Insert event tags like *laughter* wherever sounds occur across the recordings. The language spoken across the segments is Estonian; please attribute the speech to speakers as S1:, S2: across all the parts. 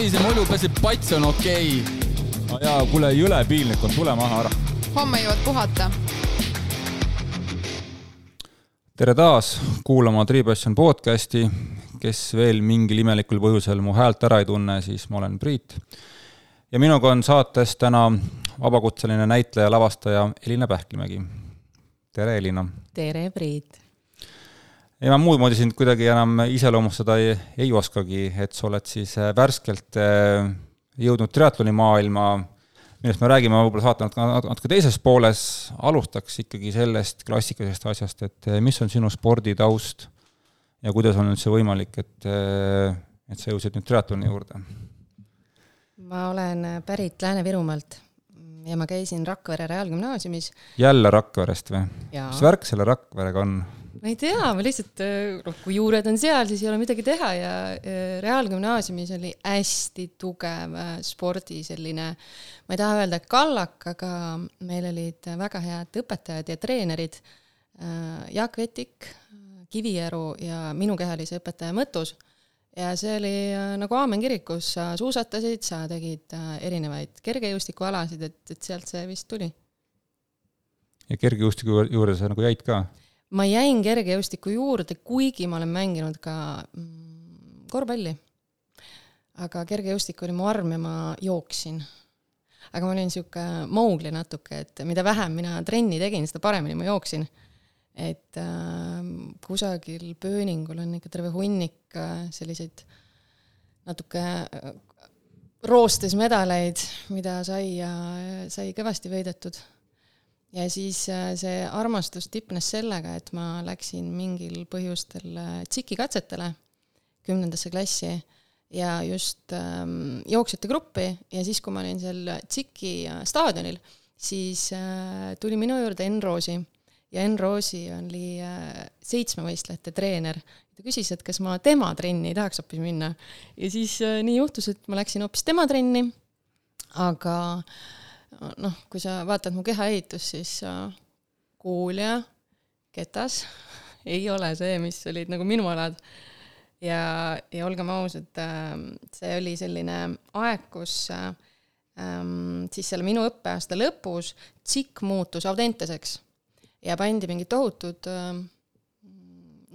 S1: Savise mullu peseb pats on okei okay..
S2: no jaa, kuule, jõle piinlik on, tule maha ära.
S3: homme jõuad puhata.
S2: tere taas kuulama Tripassion podcasti. kes veel mingil imelikul põhjusel mu häält ära ei tunne, siis ma olen Priit. ja minuga on saates täna vabakutseline näitleja, lavastaja Elina Pähklimägi. tere, Elina!
S4: tere, Priit!
S2: Ja ma muud moodi sind kuidagi enam iseloomustada ei, ei oskagi, et sa oled siis äh, värskelt äh, jõudnud triatloni maailma, millest me räägime võib-olla saate natuke, natuke teises pooles, alustaks ikkagi sellest klassikalisest asjast, et äh, mis on sinu sporditaust ja kuidas on üldse võimalik, et, et sa jõudsid nüüd triatloni juurde?
S4: ma olen pärit Lääne-Virumaalt ja ma käisin Rakvere Reaalgümnaasiumis.
S2: jälle Rakverest või? mis värk selle Rakverega on?
S4: Ma ei tea, ma lihtsalt, noh, kui juured on seal, siis ei ole midagi teha ja Reaalgümnaasiumis oli hästi tugev äh, spordi selline, ma ei taha öelda kallak, aga meil olid väga head õpetajad ja treenerid. Äh, Jaak Vetik, Kiviäru ja minu kehalise õpetaja Mõttus ja see oli äh, nagu aamen kirikus, sa suusatasid, sa tegid erinevaid kergejõustikualasid, et, et sealt see vist tuli.
S2: ja kergejõustiku juurde sa nagu jäid ka?
S4: Ma jäin kergejõustiku juurde, kuigi ma olen mänginud ka mm, korvpalli. aga kergejõustik oli mu arm ja ma jooksin. aga ma olin niisugune mougli natuke, et mida vähem mina trenni tegin, seda paremini ma jooksin. et äh, kusagil pööningul on ikka terve hunnik äh, selliseid natuke äh, roostes medaleid, mida sai ja sai kõvasti võidetud ja siis äh, see armastus tipnes sellega, et ma läksin mingil põhjustel äh, tsikikatsetele kümnendasse klassi ja just ähm, jooksjate gruppi. Ja siis, kui ma olin seal tsiki äh, staadionil, siis äh, tuli minu juurde Enn Roosi. Ja Enn Roosi oli äh, seitsmevõistlejate treener. ta küsis, et kas ma tema trenni ei tahaks hoopis minna. Ja siis äh, nii juhtus, et ma läksin hoopis tema trenni, aga äh, noh, kui sa vaatad mu kehaehitust, siis kuul ja ketas *laughs* ei ole see, mis olid nagu minu alad. ja, ja olgem ausad, ähm, see oli selline aeg, kus ähm, siis selle minu õppeaasta lõpus tsikk muutus Audenteseks ja pandi mingid tohutud ähm,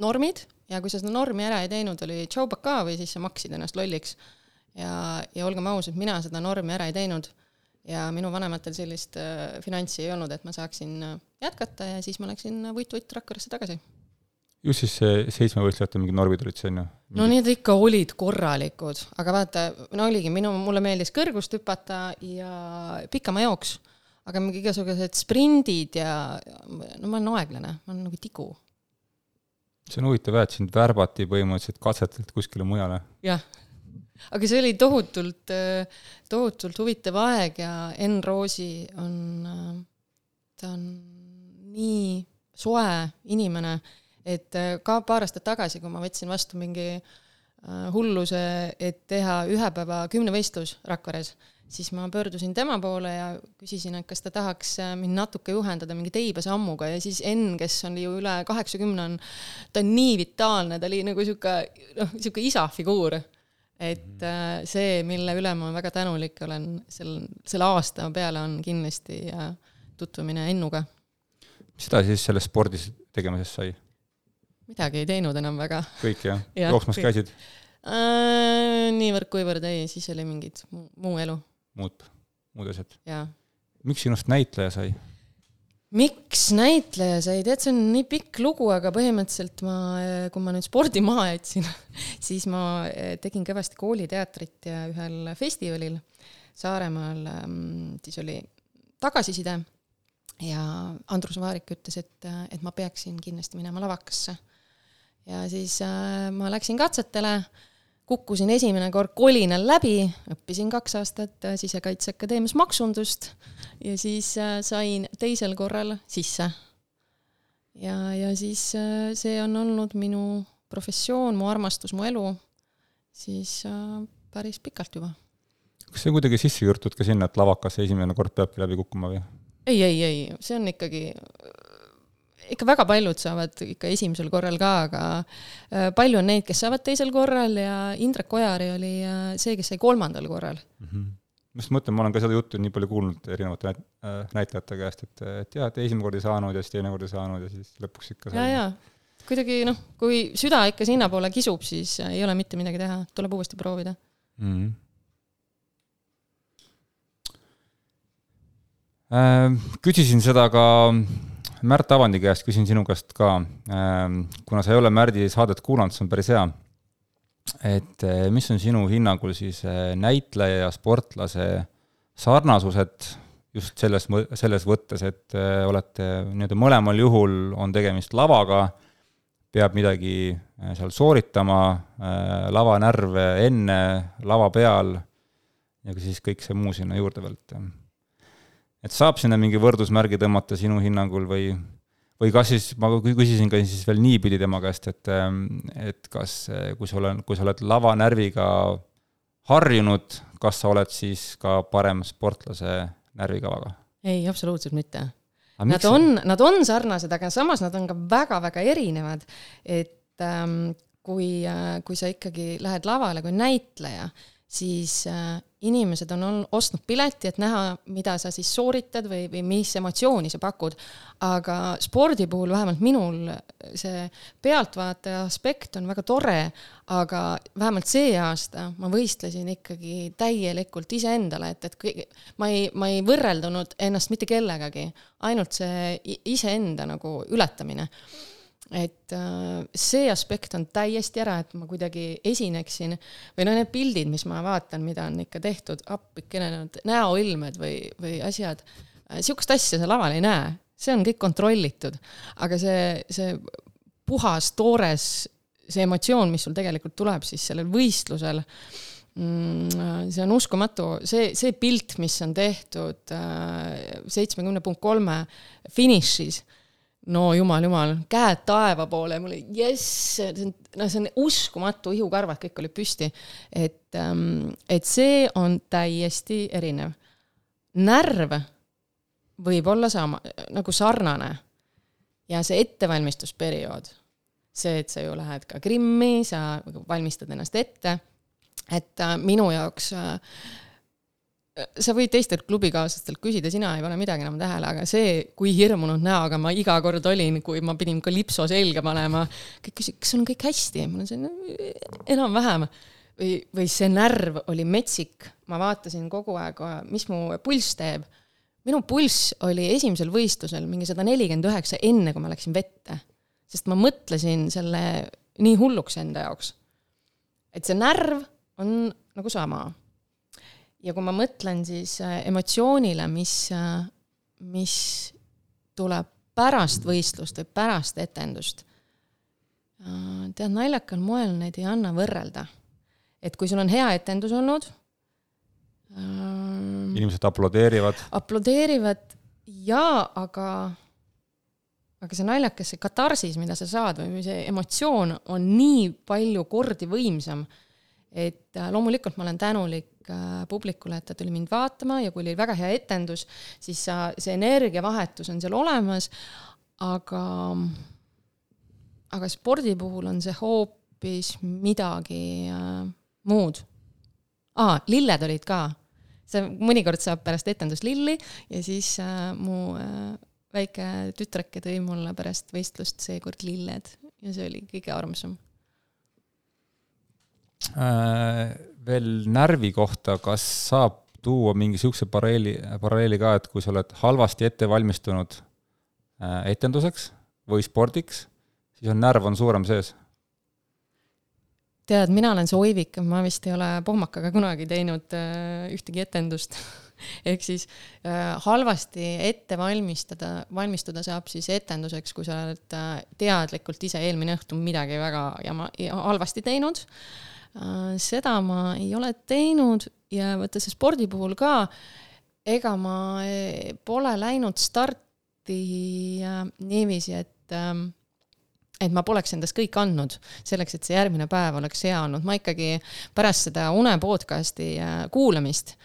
S4: normid ja kui sa seda normi ära ei teinud, oli tšaubaka või siis sa maksid ennast lolliks. ja, ja olgem ausad, mina seda normi ära ei teinud ja minu vanematel sellist äh, finantsi ei olnud, et ma saaksin äh, jätkata ja siis ma läksin vutt-vutt Rakveresse tagasi.
S2: just siis see seitsmevõistlejate mingid normid olid see, on ju?
S4: no need ikka olid korralikud, aga vaata, no oligi, minu, mulle meeldis kõrgust hüpata ja pikamaa jooks, aga mingi igasugused sprindid ja no ma olen aeglane, ma olen nagu tigu.
S2: see on huvitav jah, et sind värbati põhimõtteliselt katsetelt kuskile mujale.
S4: jah aga see oli tohutult, tohutult huvitav aeg ja Enn Roosi on, ta on nii soe inimene, et ka paar aastat tagasi, kui ma võtsin vastu mingi äh, hulluse, et teha ühe päeva kümnevõistlus Rakveres, siis ma pöördusin tema poole ja küsisin, et kas ta tahaks äh, mind natuke juhendada mingi teibasammuga ja siis Enn, kes on ju üle kaheksakümne, on, ta on nii vitaalne, ta oli nagu sihuke, noh, sihuke isa figuur et äh, see, mille üle ma väga tänulik olen sel, selle aasta peale, on kindlasti äh, tutvumine Ennuga.
S2: mis edasi siis sellest spordis tegemisest sai?
S4: midagi ei teinud enam väga.
S2: kõik jah *laughs* ja,? jooksmas käisid
S4: äh,? niivõrd-kuivõrd ei, siis oli mingid muu, elu.
S2: muud, muud asjad? miks sinust näitleja sai?
S4: Miks näitleja sai, tead, see on nii pikk lugu, aga põhimõtteliselt ma, kui ma nüüd spordi maha jätsin, *laughs* siis ma eh, tegin kõvasti kooliteatrit ja ühel festivalil Saaremaal mm, siis oli tagasiside ja Andrus Vaarik ütles, et, et ma peaksin kindlasti minema lavakasse. ja siis äh, ma läksin katsetele kukkusin esimene kord kolinal läbi, õppisin kaks aastat äh, Sisekaitseakadeemias maksundust ja siis äh, sain teisel korral sisse. ja, ja siis äh, see on olnud minu professioon, mu armastus, mu elu, siis päris pikalt juba.
S2: kas see on kuidagi sisse juurdunud ka sinna, et lavakas esimene kord peabki läbi kukkuma või?
S4: ei, ei, ei, see on ikkagi ikka väga paljud saavad ikka esimesel korral ka, aga äh, palju on neid, kes saavad teisel korral ja Indrek Ojari oli äh, see, kes sai kolmandal korral mm.
S2: -hmm ma just mõtlen, ma olen ka seda juttu nii palju kuulnud erinevate äh, näitlejate käest, et, et jah, et esimene kord ei saanud ja siis teine kord ei saanud ja siis lõpuks ikka
S4: sai. ja, ja kuidagi noh, kui süda ikka sinnapoole kisub, siis ei ole mitte midagi teha, tuleb uuesti proovida mm. -hmm.
S2: küsisin seda ka Märt Avandi käest, küsin sinu käest ka, kuna sa ei ole Märdi saadet kuulanud, see on päris hea. et mis on sinu hinnangul siis näitleja ja sportlase sarnasused just selles, selles võttes, et olete nii-öelda mõlemal juhul on tegemist lavaga, peab midagi seal sooritama, lavanärve enne, lava peal ja siis kõik see muu sinna juurde veel, et et saab sinna mingi võrdusmärgi tõmmata sinu hinnangul või, või kas siis, ma küsisin ka siis veel niipidi tema käest, et, et kas, kui sa oled, kui sa oled lavanärviga harjunud, kas sa oled siis ka parem sportlase närvikavaga?
S4: ei, absoluutselt mitte. Nad on, nad on sarnased, aga samas nad on ka väga-väga erinevad, et ähm, kui, kui sa ikkagi lähed lavale kui näitleja, siis äh, inimesed on, on ostnud pileti, et näha, mida sa siis sooritad või, või mis emotsiooni sa pakud. aga spordi puhul vähemalt minul see pealtvaataja aspekt on väga tore, aga vähemalt see aasta ma võistlesin ikkagi täielikult iseendale, et, et kõik, ma ei, ma ei võrreldunud ennast mitte kellegagi, ainult see iseenda nagu ületamine et äh, see aspekt on täiesti ära, et ma kuidagi esineksin või no need pildid, mis ma vaatan, mida on ikka tehtud, appikene need näoilmed või, või asjad, äh, sihukest asja sa laval ei näe, see on kõik kontrollitud, aga see, see puhas, toores, see emotsioon, mis sul tegelikult tuleb siis sellel võistlusel mm, see on uskumatu, see, see pilt, mis on tehtud äh, seitsmekümne punkt kolme finišis no jumal, jumal, käed taeva poole, mul oli jess, see on, no see on uskumatu, ihukarvad kõik olid püsti. et, ähm, et see on täiesti erinev. närv võib olla sama, nagu sarnane. ja see ettevalmistusperiood, see, et sa ju lähed ka Krimmi, sa valmistad ennast ette, et äh, minu jaoks äh, sa võid teistelt klubikaaslastelt küsida, sina ei pane midagi enam tähele, aga see, kui hirmunud näoga ma iga kord olin, kui ma pidin kalipso selga panema, kõik küsisid, kas sul on kõik hästi? on see no, enam-vähem. või, või see närv oli metsik, ma vaatasin kogu aeg, mis mu pulss teeb. minu pulss oli esimesel võistlusel mingi sada nelikümmend üheksa, enne kui ma läksin vette. sest ma mõtlesin selle nii hulluks enda jaoks. et see närv on nagu sama ja kui ma mõtlen siis äh, emotsioonile, mis, äh, mis tuleb pärast võistlust või pärast etendust, äh, tead, naljakal moel neid ei anna võrrelda. et kui sul on hea etendus olnud
S2: inimesed aplodeerivad.
S4: aplodeerivad jaa, aga, aga see naljakas, see katarsis, mida sa saad või see emotsioon on nii palju kordi võimsam, et loomulikult ma olen tänulik publikule, et ta tuli mind vaatama ja kui oli väga hea etendus, siis sa, see energiavahetus on seal olemas, aga, aga spordi puhul on see hoopis midagi äh, muud. aa, lilled olid ka. see mõnikord saab pärast etendust lilli ja siis äh, mu äh, väike tütreke tõi mulle pärast võistlust seekord lilled ja see oli kõige armsam
S2: äh veel närvi kohta, kas saab tuua mingi niisuguse paralleeli, paralleeli ka, et kui sa oled halvasti ette valmistunud äh, etenduseks või spordiks, siis on närv on suurem sees?
S4: tead, mina olen see oivik, ma vist ei ole pohmakaga kunagi teinud äh, ühtegi etendust *laughs* ehk siis äh, halvasti ette valmistada, valmistuda saab siis etenduseks, kui sa oled äh, teadlikult ise eelmine õhtu midagi väga jama, halvasti teinud seda ma ei ole teinud ja vaata see spordi puhul ka, ega ma eh, pole läinud starti niiviisi, et ähm, et ma poleks endast kõik andnud selleks, et see järgmine päev oleks hea olnud, ma ikkagi pärast seda une podcast'i äh, kuulamist,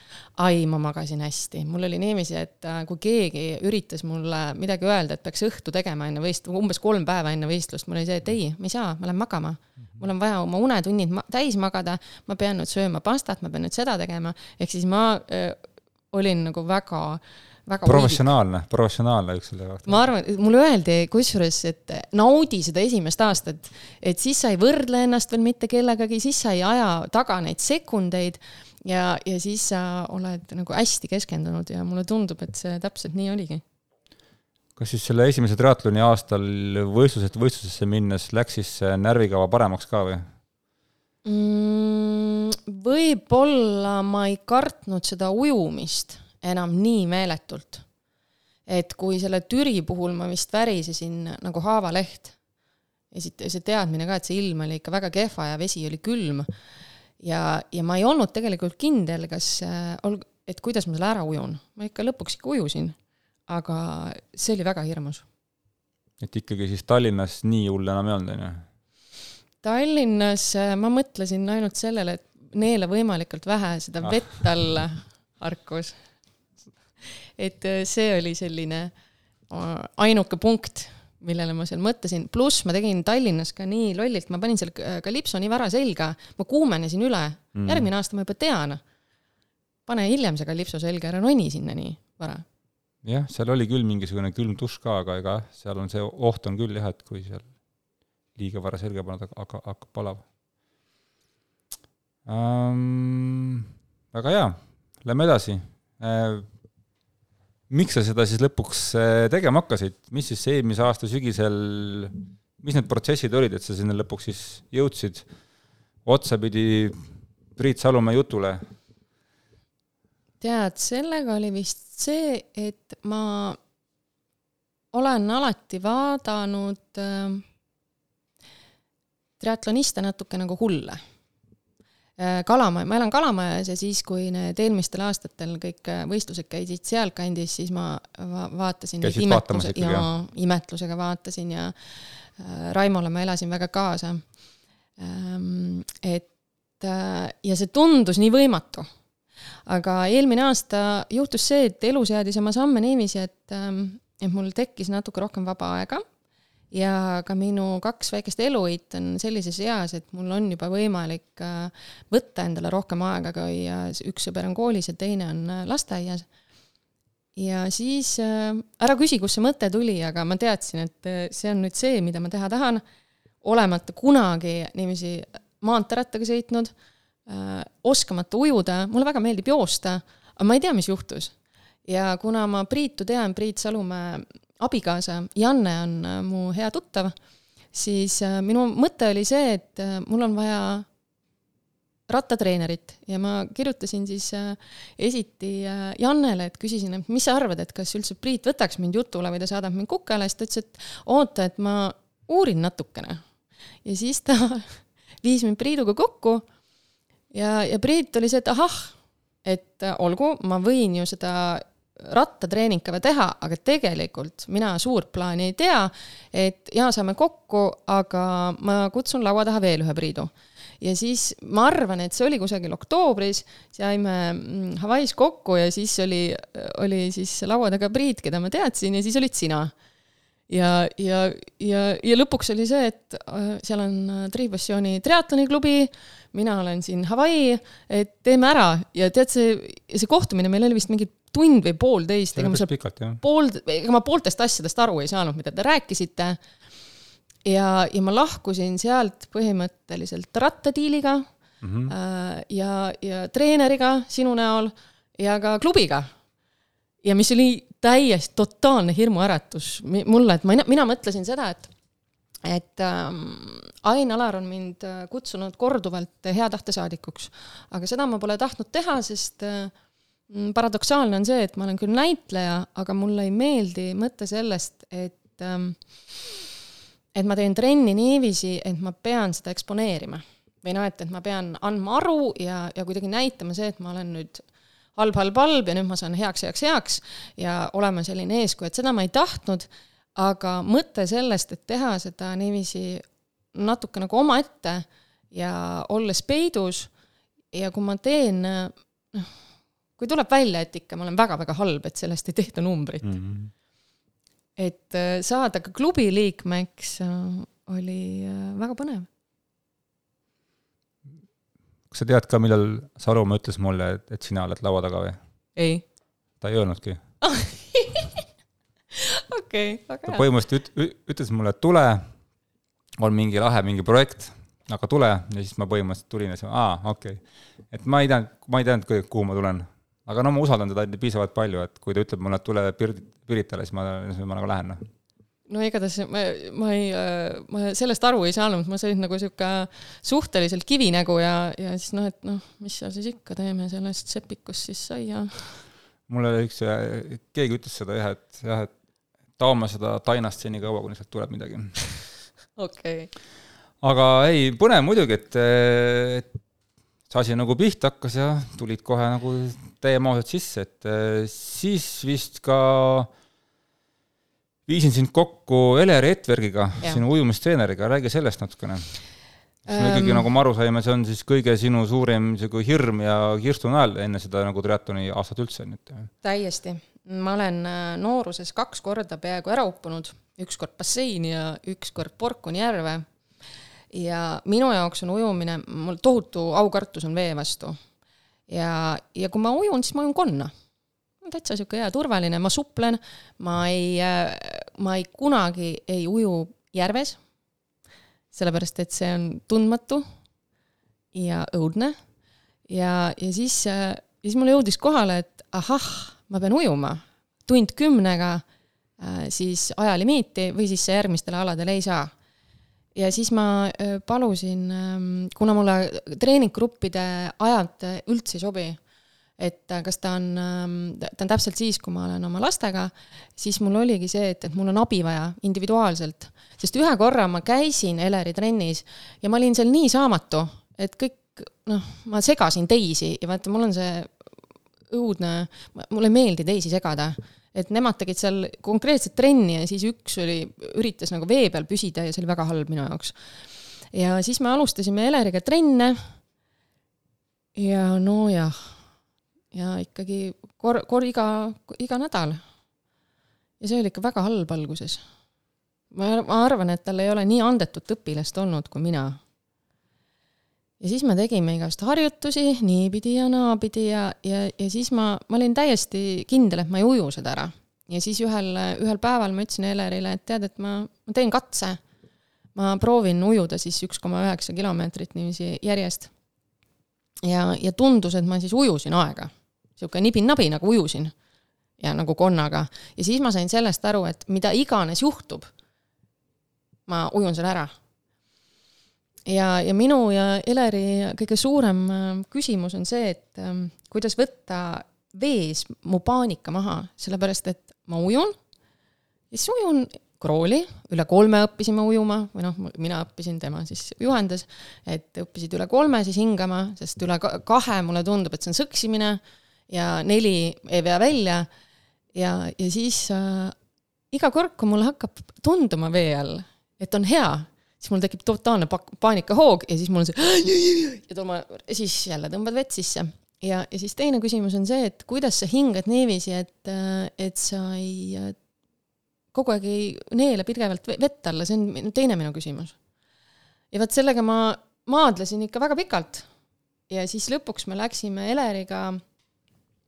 S4: ai, ma magasin hästi, mul oli niiviisi, et äh, kui keegi üritas mulle midagi öelda, et peaks õhtu tegema enne võistlust, umbes kolm päeva enne võistlust, mul oli see, et ei, ma ei saa, ma lähen magama. mul on vaja oma unetunnid ma täis magada, ma pean nüüd sööma pastat, ma pean nüüd seda tegema, ehk siis ma öö, olin nagu väga äh,
S2: professionaalne, professionaalne üks selle kohta.
S4: ma arvan, mulle öeldi kusjuures, et naudi seda esimest aastat, et siis sa ei võrdle ennast veel mitte kellegagi, siis sa ei aja taga neid sekundeid ja, ja siis sa oled nagu hästi keskendunud ja mulle tundub, et see täpselt nii oligi.
S2: kas siis selle esimese triatloni aastal võistluselt võistlusesse minnes läks siis närvikava paremaks ka või?
S4: mm,? võib-olla ma ei kartnud seda ujumist enam nii meeletult. et kui selle Türi puhul ma vist värisesin nagu haavaleht ja siit see teadmine ka, et see ilm oli ikka väga kehva ja vesi oli külm ja, ja ma ei olnud tegelikult kindel, kas äh, ol-, et kuidas ma selle ära ujun. ma ikka lõpuks ikka ujusin, aga see oli väga hirmus.
S2: et ikkagi siis Tallinnas nii hull enam ei olnud, on ju?
S4: Tallinnas äh, ma mõtlesin ainult sellele, et neela võimalikult vähe seda ah. vett alla harkus et äh, see oli selline äh, ainuke punkt, millele ma seal mõtlesin, pluss ma tegin Tallinnas ka nii lollilt, ma panin seal kalipso nii vara selga, ma kuumenesin üle mm., järgmine aasta ma juba tean. pane hiljem see kalipso selga, ära roni sinna nii vara.
S2: jah, seal oli küll mingisugune külm dušš ka, aga ega seal on see oht on küll jah, et kui seal liiga vara selga paned, aga hakkab palav um,. väga hea, lähme edasi uh, miks sa seda siis lõpuks äh, tegema hakkasid, mis siis eelmise aasta sügisel, mis need protsessid olid, et sa sinna lõpuks siis jõudsid otsapidi Priit Salumäe jutule?
S4: tead, sellega oli vist see, et ma olen alati vaadanud äh, triatloniste natuke nagu hulle Kalamaja, ma elan Kalamajas ja siis, kui need eelmistel aastatel kõik äh, võistlused käisid sealkandis, siis ma va vaatasin
S2: käisid ikkagi,
S4: jah? imetlusega vaatasin ja äh, Raimole ma elasin väga kaasa ähm,. et ja see tundus nii võimatu. aga eelmine aasta juhtus see, et elu seadis oma samme niiviisi, et, ähm, et mul tekkis natuke rohkem vaba aega ja ka minu kaks väikest eluit on sellises eas, et mul on juba võimalik äh, võtta endale rohkem aega, kui üks sõber on koolis ja teine on äh, lasteaias. ja siis äh, ära küsi, kust see mõte tuli, aga ma teadsin, et see on nüüd see, mida ma teha tahan, olemata kunagi niiviisi maanteerattaga sõitnud, oskamata ujuda, mulle väga meeldib joosta, aga ma ei tea, mis juhtus. ja kuna ma Priitu tean, Priit Salumäe abikaasa Janne on äh, mu hea tuttav, siis äh, minu mõte oli see, et äh, mul on vaja rattatreenerit. Ja ma kirjutasin siis esiti Jannele, et küsisin, et mis sa arvad, et kas üldse Priit võtaks mind jutule või ta saadab mind Kukele, siis ta ütles, et oota, et ma uurin natukene. ja siis ta *laughs* viis mind Priiduga kokku. Ja, ja Priit oli see, et ahah, et olgu, ma võin ju seda rattatreeningkava teha, aga tegelikult mina suurt plaani ei tea, et jaa, saame kokku, aga ma kutsun laua taha veel ühe Priidu. ja siis ma arvan, et see oli kusagil oktoobris, saime mm, Hawaii's kokku ja siis oli, oli siis laua taga Priit, keda ma teadsin ja siis olid sina ja, ja, ja, ja lõpuks oli see, et äh, seal on äh, Tripassiooni triatloniklubi, mina olen siin Hawaii, et teeme ära ja tead, see, see kohtumine meil oli vist mingi tund või poolteist, ega ma seal pool, ega ma pooltest asjadest aru ei saanud, mida te rääkisite. ja, ja ma lahkusin sealt põhimõtteliselt rattadiiliga mm -hmm. ja, ja treeneriga sinu näol ja ka klubiga. ja mis oli täiesti totaalne hirmuäratus mulle, et ma, mina mõtlesin seda, et et ähm, Ain Alar on mind äh, kutsunud korduvalt hea tahte saadikuks, aga seda ma pole tahtnud teha, sest äh, Mm, paradoksaalne on see, et ma olen küll näitleja, aga mulle ei meeldi mõte sellest, et ähm, et ma teen trenni niiviisi, et ma pean seda eksponeerima. või noh, et, et ma pean andma aru ja, ja kuidagi näitama see, et ma olen nüüd halb, halb, halb ja nüüd ma saan heaks, heaks, heaks ja olema selline eeskuju, et seda ma ei tahtnud, aga mõte sellest, et teha seda niiviisi natuke nagu omaette ja olles peidus ja kui ma teen, noh, kui tuleb välja, et ikka ma olen väga-väga halb, et sellest ei tehta numbrit mm. -hmm. et äh, saada ka klubi liikmeks äh, oli äh, väga põnev.
S2: Kas sa tead ka, millal Sarumaa ütles mulle, et, et sina oled laua taga või?
S4: ei.
S2: ta ei öelnudki *laughs*
S4: okei väga
S2: hea. põhimõtteliselt üt-, ütles mulle, et tule, on mingi lahe mingi projekt, aga tule ja siis ma põhimõtteliselt tulin ja siis, aa, okei okay.. et ma ei teadnud, ma ei teadnud, kuhu ma tulen. aga no ma usaldan teda piisavalt palju, et kui ta ütleb mulle, et tule Pir-, Piritale, siis ma, siis ma nagu lähen, noh
S4: no igatahes ma, ma ei, ma sellest aru ei saanud, ma sain nagu sihuke suhteliselt kivinägu ja, ja siis noh, et noh, mis seal siis ikka teeme sellest sepikust siis sai ja.
S2: mul oli üks, keegi ütles seda jah, et jah, et taome seda tainast senikaua, kuni sealt tuleb midagi.
S4: okei okay.
S2: aga ei, põnev muidugi, et, et see asi nagu pihta hakkas ja tulid kohe nagu täiemahuliselt sisse, et siis vist ka viisin sind kokku Eleri Etvergiga, sinu ujumistreeneriga, räägi sellest natukene. see on ikkagi, nagu me aru saime, see on siis kõige sinu suurim niisugune hirm ja kirstunäel enne seda nagu triatloni aastat üldse nüüd?
S4: täiesti ma olen äh, nooruses kaks korda peaaegu ära uppunud, üks kord basseini ja üks kord Porkuni järve. ja minu jaoks on ujumine, mul tohutu aukartus on vee vastu. ja, ja kui ma ujun, siis ma ujun konna. Täitsa sihuke hea turvaline, ma suplen, ma ei, äh, ma ei kunagi ei uju järves, sellepärast et see on tundmatu ja õudne. ja, ja siis, äh, siis mulle jõudis kohale, et ahah ma pean ujuma tund kümnega äh, siis ajalimiiti või siis järgmistele aladele ei saa. ja siis ma palusin, ähm, kuna mulle treeninggruppide ajad üldse ei sobi, et kas ta on, ähm, ta on täpselt siis, kui ma olen oma lastega, siis mul oligi see, et, et mul on abi vaja individuaalselt. sest ühe korra ma käisin Eleri trennis ja ma olin seal nii saamatu, et kõik noh, ma segasin teisi ja vaata, mul on see õudne, mulle ei meeldi teisi segada. et nemad tegid seal konkreetset trenni ja siis üks oli, üritas nagu vee peal püsida ja see oli väga halb minu jaoks. ja siis me alustasime Eleriga trenne. ja nojah, ja ikkagi kor-, kor-, iga, iga nädal. ja see oli ikka väga halb alguses. ma, ma arvan, et tal ei ole nii andetut õpilast olnud kui mina ja siis me tegime igast harjutusi niipidi ja naapidi ja, ja, ja siis ma, ma olin täiesti kindel, et ma ei uju seda ära. ja siis ühel, ühel päeval ma ütlesin Elerile, et tead, et ma, ma teen katse. ma proovin ujuda siis üks koma üheksa kilomeetrit niiviisi järjest. ja, ja tundus, et ma siis ujusin aega. Niisugune nibin-nabi nagu ujusin. ja nagu konnaga. ja siis ma sain sellest aru, et mida iganes juhtub, ma ujun selle ära ja, ja minu ja Eleri kõige suurem äh, küsimus on see, et ähm, kuidas võtta vees mu paanika maha, sellepärast et ma ujun siis ujun krooli, üle kolme õppisime ujuma või noh, mina õppisin, tema siis juhendas, et õppisid üle kolme siis hingama, sest üle kahe mulle tundub, et see on sõksimine ja neli ei vea välja. ja, ja siis äh, iga kord, kui mul hakkab tunduma vee all, et on hea, siis mul tekib totaalne paanikahoog ja siis mul on see ja toma, siis jälle tõmbad vett sisse. ja, ja siis teine küsimus on see, et kuidas sa hingad niiviisi, et, et sa ei, kogu aeg ei neela pidevalt vett alla, see on teine minu küsimus. ja vot sellega ma maadlesin ikka väga pikalt. ja siis lõpuks me läksime Eleriga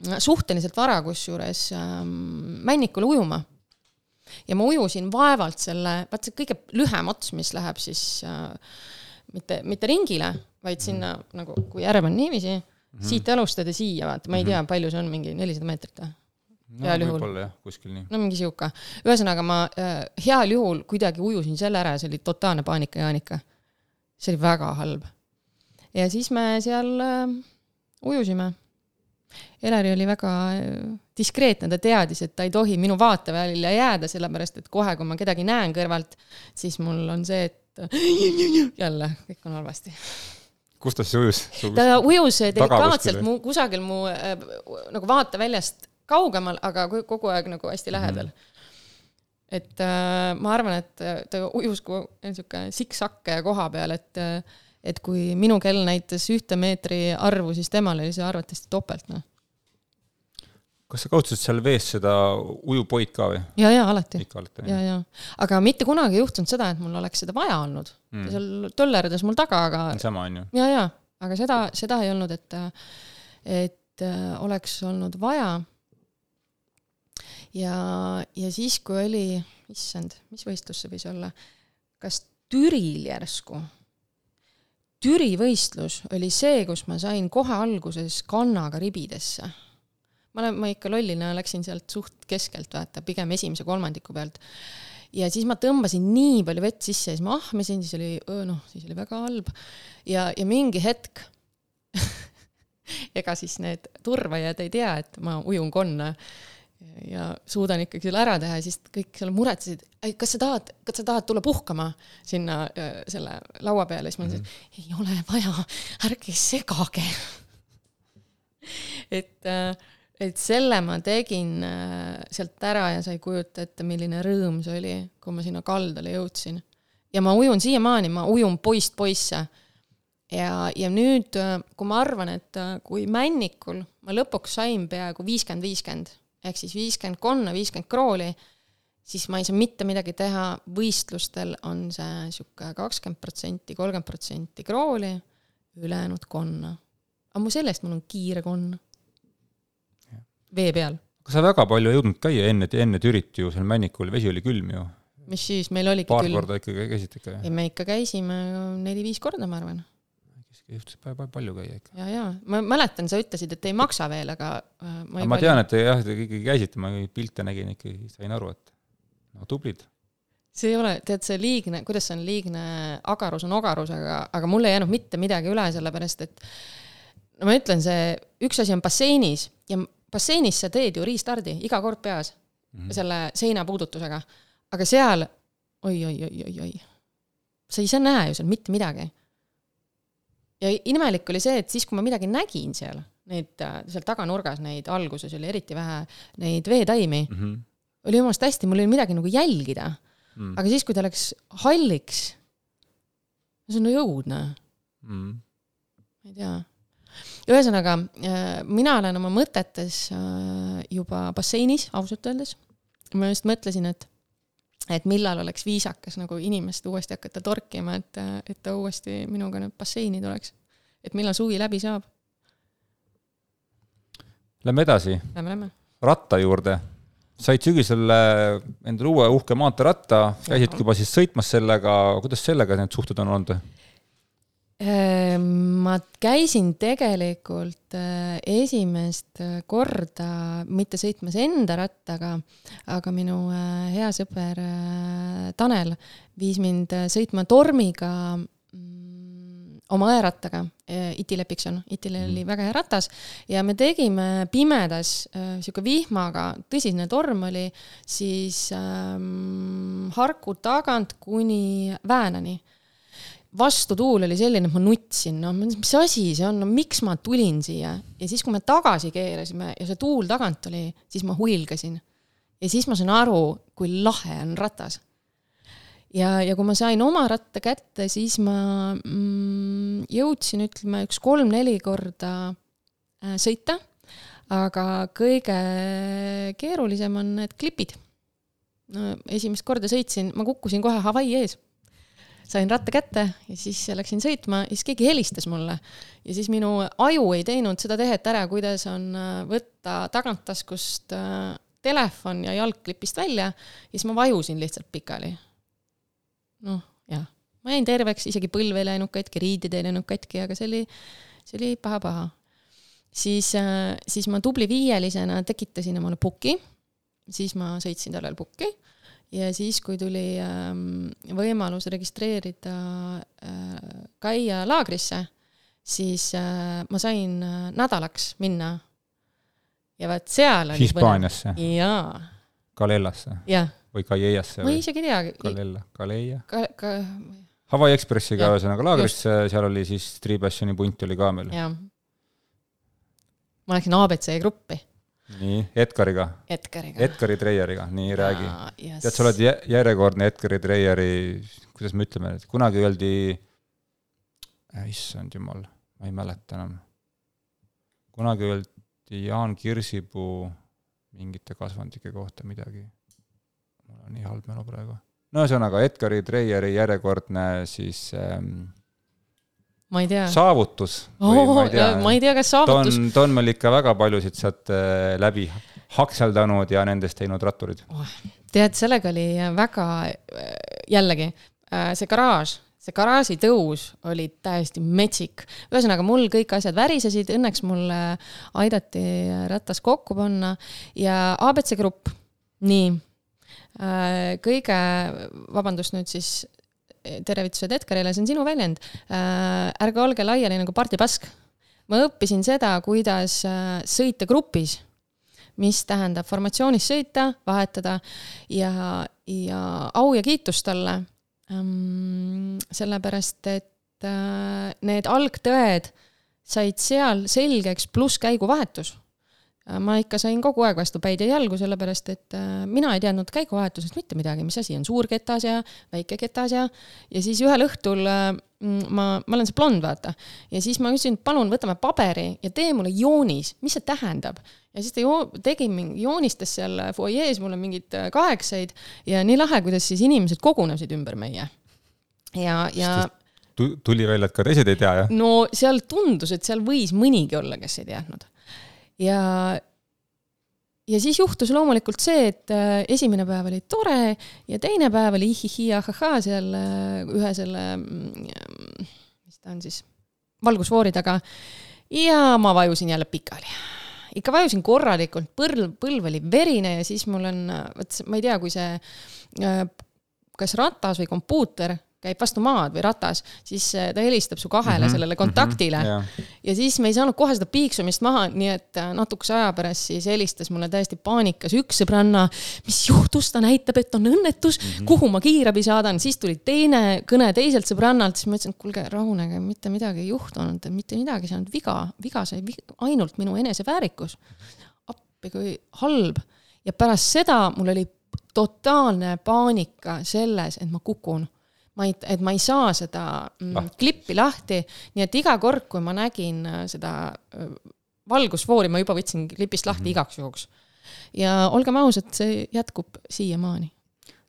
S4: suhteliselt vara, kusjuures ähm, Männikule ujuma ja ma ujusin vaevalt selle, vaat see kõige lühem ots, mis läheb siis äh, mitte, mitte ringile, vaid sinna nagu, kui järv on niiviisi mm, -hmm. siit alustad ja siia, vaata, ma ei tea, mhm. palju see on, mingi nelisada meetrit või?
S2: no võib-olla jah, kuskil nii.
S4: no mingi sihuke. ühesõnaga ma äh, heal juhul kuidagi ujusin selle ära ja see oli totaalne paanika-jaanika. see oli väga halb. ja siis me seal äh, ujusime Eleri oli väga äh, diskreetne, ta teadis, et ta ei tohi minu vaatevälja jääda, sellepärast et kohe, kui ma kedagi näen kõrvalt, siis mul on see, et *laughs* jälle, kõik on halvasti.
S2: kus ta siis ujus?
S4: ta ujus delikaatselt mu, kusagil mu äh, nagu vaateväljast kaugemal, aga kogu aeg nagu hästi lähedal mm. -hmm et äh, ma arvan, et ta ujus kui niisugune siksakke koha peal, et äh, et kui minu kell näitas ühte meetri arvu, siis temal oli see arvatavasti topelt, noh.
S2: kas sa kasutasid seal vees seda ujupoid ka või?
S4: ja, ja alati.
S2: ikka alati,
S4: ja, ja, aga mitte kunagi ei juhtunud seda, et mul oleks seda vaja olnud mm.. seal töllerdas mul taga, aga.
S2: sama on ju.
S4: ja, ja, aga seda, seda ei olnud, et, et äh, oleks olnud vaja. ja, ja siis, kui oli, issand, mis võistlus see võis olla, kas Türil järsku Türi võistlus oli see, kus ma sain kohe alguses kannaga ribidesse. ma olen, ma ikka lollina läksin sealt suht keskelt, vaata, pigem esimese kolmandiku pealt. ja siis ma tõmbasin nii palju vett sisse ja siis ma ahmisin, siis oli, noh, siis oli väga halb. ja, ja mingi hetk *laughs* ega siis need turvajad ei tea, et ma ujun konna ja suudan ikkagi selle ära teha ja siis kõik seal muretsesid, kas sa tahad, kas sa tahad tulla puhkama sinna äh, selle laua peale, siis ma ütlesin mm, -hmm. ei ole vaja, ärge segage *laughs* et, äh, et selle ma tegin äh, sealt ära ja sa ei kujuta ette, milline rõõm see oli, kui ma sinna kaldale jõudsin. ja ma ujun siiamaani, ma ujun poist poisse. ja, ja nüüd, kui ma arvan, et kui Männikul ma lõpuks sain peaaegu viiskümmend, viiskümmend ehk siis viiskümmend konna, viiskümmend krooli, siis ma ei saa mitte midagi teha, võistlustel on see niisugune kakskümmend protsenti, kolmkümmend protsenti krooli, ülejäänud konna. aga mu sellest mul on kiire konn. vee peal.
S2: aga sa väga palju ei jõudnud käia enne, enne Türit ju seal Männikul, vesi oli külm ju.
S4: mis siis, meil oligi
S2: paar
S4: külm.
S2: korda ikkagi käisite ikka?
S4: ei, me ikka käisime neli-viis korda, ma arvan
S2: juhtus palju käia ikka.
S4: ja, ja ma mäletan, sa ütlesid, et ei maksa veel, aga
S2: äh, ma, ma tean, et te jah, te ikkagi käisite, ma pilte nägin ikkagi, sain aru, et no tublid.
S4: see ei ole, tead, see liigne, kuidas see on, liigne agarus on ogarus, aga, aga mul ei jäänud mitte midagi üle, sellepärast et no ma ütlen, see üks asi on basseinis ja basseinis sa teed ju restardi iga kord peas mm -hmm. selle seinapuudutusega, aga seal oi-oi-oi-oi-oi, sa ei saa näha ju seal mitte midagi ja imelik oli see, et siis, kui ma midagi nägin seal, neid äh, seal taganurgas, neid alguses oli eriti vähe neid veetaimi mm, -hmm. oli jumalast hästi, mul olnud midagi nagu jälgida mm.. aga siis, kui ta läks halliks, see on nagu õudne mm.. ma ei tea. ühesõnaga, äh, mina olen oma mõtetes äh, juba basseinis, ausalt öeldes. ma just mõtlesin, et et millal oleks viisakas nagu inimest uuesti hakata torkima, et, et ta uuesti minuga nüüd basseini tuleks. et millal suvi läbi saab.
S2: Lähme edasi.
S4: Lähme, lähme.
S2: ratta juurde. said sügisel endale uue uhke maanteeratta, käisid juba siis sõitmas sellega, kuidas sellega need suhted on olnud?
S4: Ehm, ma käisin tegelikult äh, esimest äh, korda mitte sõitmas enda rattaga, aga minu äh, hea sõber Tanel viis mind sõitma tormiga mm, oma õerattaga, Iti Lepikson, Itil oli mm. väga hea ratas. Ja me tegime pimedas sihuke vihmaga, tõsine torm oli, siis ähm, Harku tagant kuni Väänani vastutuul oli selline, et ma nutsin, no mis asi see on, no miks ma tulin siia ja siis, kui me tagasi keerasime ja see tuul tagant oli, siis ma huilgasin. ja siis ma sain aru, kui lahe on ratas. ja, ja kui ma sain oma ratta kätte, siis ma mm, jõudsin, ütleme, üks kolm-neli korda äh, sõita, aga kõige keerulisem on need klipid. no esimest korda sõitsin, ma kukkusin kohe Hawaii ees sain ratta kätte ja siis läksin sõitma ja siis keegi helistas mulle. ja siis minu aju ei teinud seda tehet ära, kuidas on äh, võtta taganttaskust äh, telefon ja jalg klipist välja ja siis ma vajusin lihtsalt pikali. noh, jah, ma jäin terveks, isegi põlv ei läinud katki, riided ei läinud katki, aga see oli, see oli paha-paha. siis, äh, siis ma tubli viielisena tekitasin omale puki, siis ma sõitsin talvel pukki ja siis, kui tuli ähm, võimalus registreerida äh,, käia laagrisse, siis äh, ma sain äh, nädalaks minna. ja vaat seal oli
S2: Hispaaniasse?
S4: jaa.
S2: Galellasse? või Calleiasse?
S4: ma isegi ei tea.
S2: Galella, Galeia
S4: ka,? Ka...
S2: Hawaii Expressiga ühesõnaga laagrisse, seal oli siis Three Passioni punt oli ka meil.
S4: jah. ma läksin abc gruppi
S2: nii, Edgariga,
S4: Edgariga.
S2: Edgari Treieriga, nii räägi.
S4: ja
S2: tead, sa oled jä- järjekordne Edgari Treieri, kuidas me ütleme, kunagi öeldi, issand jumal, ma ei mäleta enam. kunagi öeldi Jaan Kirsipuu mingite kasvandike kohta midagi. mul on nii halb mälu praegu. no ühesõnaga, Edgari Treieri järjekordne siis ähm,
S4: ma ei tea.
S2: saavutus
S4: Oh,
S2: ma
S4: ma ei tea, kas
S2: ta
S4: saavutus
S2: on, ta on meil ikka väga paljusid sealt äh, läbi hakseldanud ja nendest teinud ratturid.
S4: tead, sellega oli väga, jällegi, see garaaž, see garaaži tõus oli täiesti metsik. ühesõnaga, mul kõik asjad värisesid, õnneks mul äh, aidati ratas kokku panna ja abc Grupp, nii. kõige, vabandust nüüd siis, tervitused Edgarile, see on sinu väljend. ärge olge laiali nagu partipask. ma õppisin seda, kuidas äh, sõita grupis mis tähendab formatsioonis sõita, vahetada ja, ja au ja kiitus talle ähm,. sellepärast, et äh, need algtõed said seal selgeks, pluss käiguvahetus. Ma ikka sain kogu aeg vastu päid ja jalgu, sellepärast et äh, mina ei teadnud käiguvahetusest mitte midagi, mis asi on suur ketas ja väike ketas ja, ja siis ühel õhtul äh, ma, ma olen see blond, vaata, ja siis ma küsisin, palun võtame paberi ja tee mulle joonis, mis see tähendab ja siis ta joo-, tegi mingi, joonistas seal fuajees mulle mingeid äh, kaheksaid ja nii lahe, kuidas siis inimesed kogunesid ümber meie. ja, ja
S2: tuli välja, et ka teised ei tea, jah?
S4: no seal tundus, et seal võis mõnigi olla, kes ei teadnud. ja, ja siis juhtus loomulikult see, et äh, esimene päev oli tore ja teine päev oli ihihi ahahhaa seal äh, ühe selle, mis ta on siis, valgusfoori taga. ja ma vajusin jälle pikali ikka vajusin korralikult, põlv, põlv oli verine ja siis mul on, vot ma ei tea, kui see äh, kas ratas või kompuuter käib vastu maad või ratas, siis äh, ta helistab su kahele mm -hmm, sellele kontaktile mm. -hmm. ja siis me ei saanud kohe seda piiksumist maha, nii et äh, natukese aja pärast siis helistas mulle täiesti paanikas üks sõbranna, mis juhtus, ta näitab, et on õnnetus mm, -hmm. kuhu ma kiirabi saadan, siis tuli teine kõne teiselt sõbrannalt, siis ma ütlesin, et kuulge, rahunege, mitte midagi ei juhtunud, mitte midagi, see on viga, viga sai ainult minu eneseväärikus. appi kui halb ja pärast seda mul oli totaalne paanika selles, et ma kukun ma ei, et ma ei saa seda mm,
S2: Lahti.
S4: klippi lahti, nii et iga kord, kui ma nägin äh, seda äh, valgusfoori, ma juba võtsin klipist lahti mm. igaks juhuks. ja olgem ausad, see jätkub siiamaani.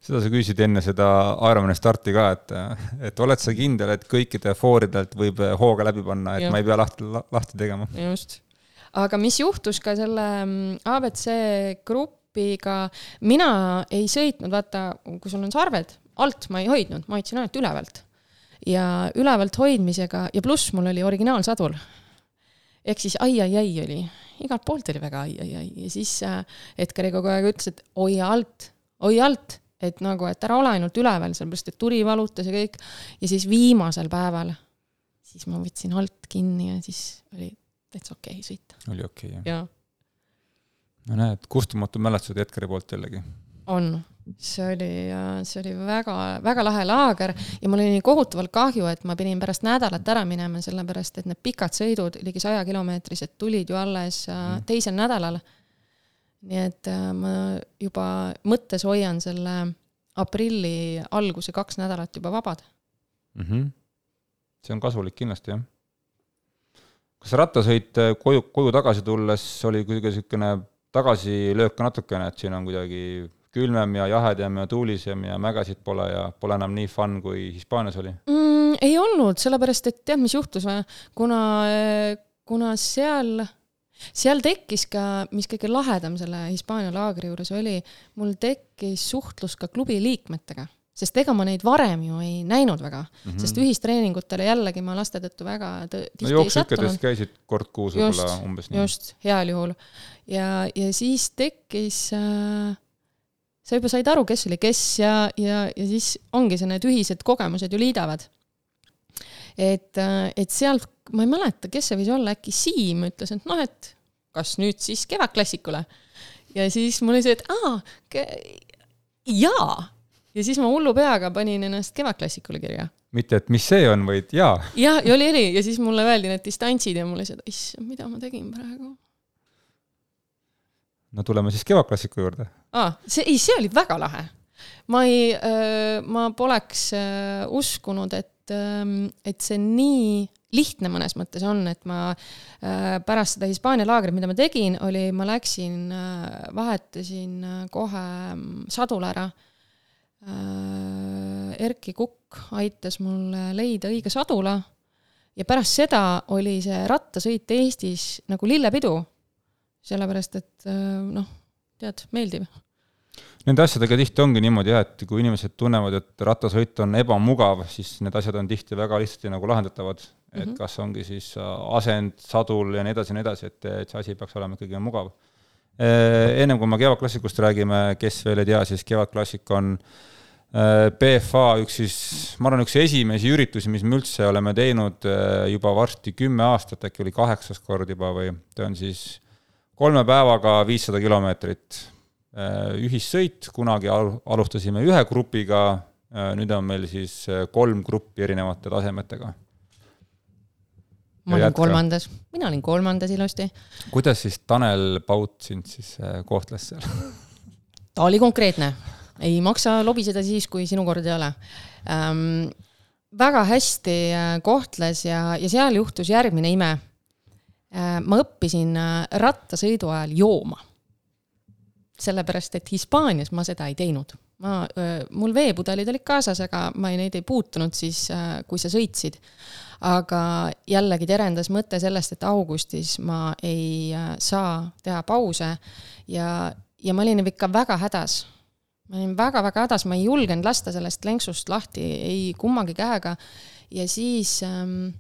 S2: seda sa küsisid enne seda Ironmani starti ka, et, et oled sa kindel, et kõikide fooridelt võib hooga läbi panna, et ja. ma ei pea lahti, lahti tegema?
S4: just. aga mis juhtus ka selle mm, abc grupiga, mina ei sõitnud, vaata, kui sul on sarved, alt ma ei hoidnud, ma hoidsin ainult ülevalt. ja ülevalt hoidmisega ja pluss mul oli originaalsadul. ehk siis ai-ai-ai oli, igalt poolt oli väga ai-ai-ai ja siis äh, Edgari kogu aeg ütles, et hoia alt, hoia alt, et nagu, et ära ole ainult üleval, sellepärast et tuli valutas ja kõik. ja siis viimasel päeval, siis ma võtsin alt kinni ja siis oli täitsa okei okay sõita
S2: oli okei okay,, jah?
S4: ja
S2: no näed, kustumatu mälestused Edgari poolt jällegi.
S4: on, see oli, see oli väga-väga lahe laager ja mul oli nii kohutavalt kahju, et ma pidin pärast nädalat ära minema, sellepärast et need pikad sõidud, ligi sajakilomeetrised, tulid ju alles mm. teisel nädalal. nii et äh, ma juba mõttes hoian selle aprilli alguse kaks nädalat juba vabad.
S2: mm. -hmm. see on kasulik kindlasti, jah. kas rattasõit äh, koju, koju tagasi tulles oli kuidagi niisugune tagasilöök ka natukene, et siin on kuidagi külmem ja jahedam ja tuulisem ja mägesid pole ja pole enam nii fun, kui Hispaanias oli?
S4: mm,? ei olnud, sellepärast et tead, mis juhtus või? kuna, kuna seal, seal tekkis ka, mis kõige lahedam selle Hispaania laagri juures oli, mul tekkis suhtlus ka klubi liikmetega, sest ega ma neid varem ju ei näinud väga mm, -hmm. sest ühistreeningutele jällegi ma laste tõttu väga tõ-
S2: no
S4: tihti ei sattunud.
S2: käisid kord kuus võib-olla umbes nii.
S4: just, heal juhul. ja, ja siis tekkis äh, sa juba said aru, kes oli kes ja, ja, ja siis ongi see, need ühised kogemused ju liidavad. et, et sealt, ma ei mäleta, kes see võis olla, äkki Siim ütles, et noh, et kas nüüd siis kevadklassikule. ja siis mul oli see, et aa, jaa. ja siis ma hullu peaga panin ennast kevadklassikule kirja.
S2: mitte, et mis see on, vaid jaa.
S4: jah, ja oli, oli ja siis mulle öeldi need distantsid ja mul oli see, et issand, mida ma tegin praegu.
S2: No tuleme siis Kevadklassiku juurde.
S4: aa, see, ei, see oli väga lahe. ma ei, ma poleks uskunud, et, et see nii lihtne mõnes mõttes on, et ma pärast seda Hispaania laagrit, mida ma tegin, oli, ma läksin, vahetasin kohe mm, sadula ära Erki Kukk aitas mul leida õige sadula ja pärast seda oli see rattasõit Eestis nagu lillepidu. Sellepärast et noh, tead, meeldib.
S2: Nende asjadega tihti ongi niimoodi jah, et kui inimesed tunnevad, et rattasõit on ebamugav, siis need asjad on tihti väga lihtsasti nagu lahendatavad mm. -hmm. et kas ongi siis asend, sadul ja nii edasi ja nii edasi, et, et see asi peaks olema ikkagi mugav. ennem kui me Kevadklassikust räägime, kes veel ei tea, siis Kevadklassik on äh, BFA äh, üks siis, ma arvan, üks esimesi üritusi, mis me üldse oleme teinud äh, juba varsti kümme aastat, äkki oli kaheksas kord juba või, ta on siis kolme päevaga viissada kilomeetrit äh, ühissõit, kunagi alustasime ühe grupiga, nüüd on meil siis kolm gruppi erinevate tasemetega.
S4: ma olin kolmandas, mina olin kolmandas ilusti.
S2: kuidas siis Tanel Paut sind siis kohtles seal? *laughs*
S4: ta oli konkreetne ei maksa lobiseda siis, kui sinu kord ei ole ähm,. väga hästi äh, kohtles ja, ja seal juhtus järgmine ime äh,. Ma õppisin äh, rattasõidu ajal jooma. sellepärast, et Hispaanias ma seda ei teinud. ma, mul veepudelid olid kaasas, aga ma ei, neid ei puutunud siis, kui sa sõitsid. aga jällegi terendas mõte sellest, et augustis ma ei saa teha pause ja, ja ma olin ikka väga hädas ma olin väga-väga hädas, ma ei julgenud lasta sellest lenksust lahti ei kummagi käega. ja siis ähm, äh,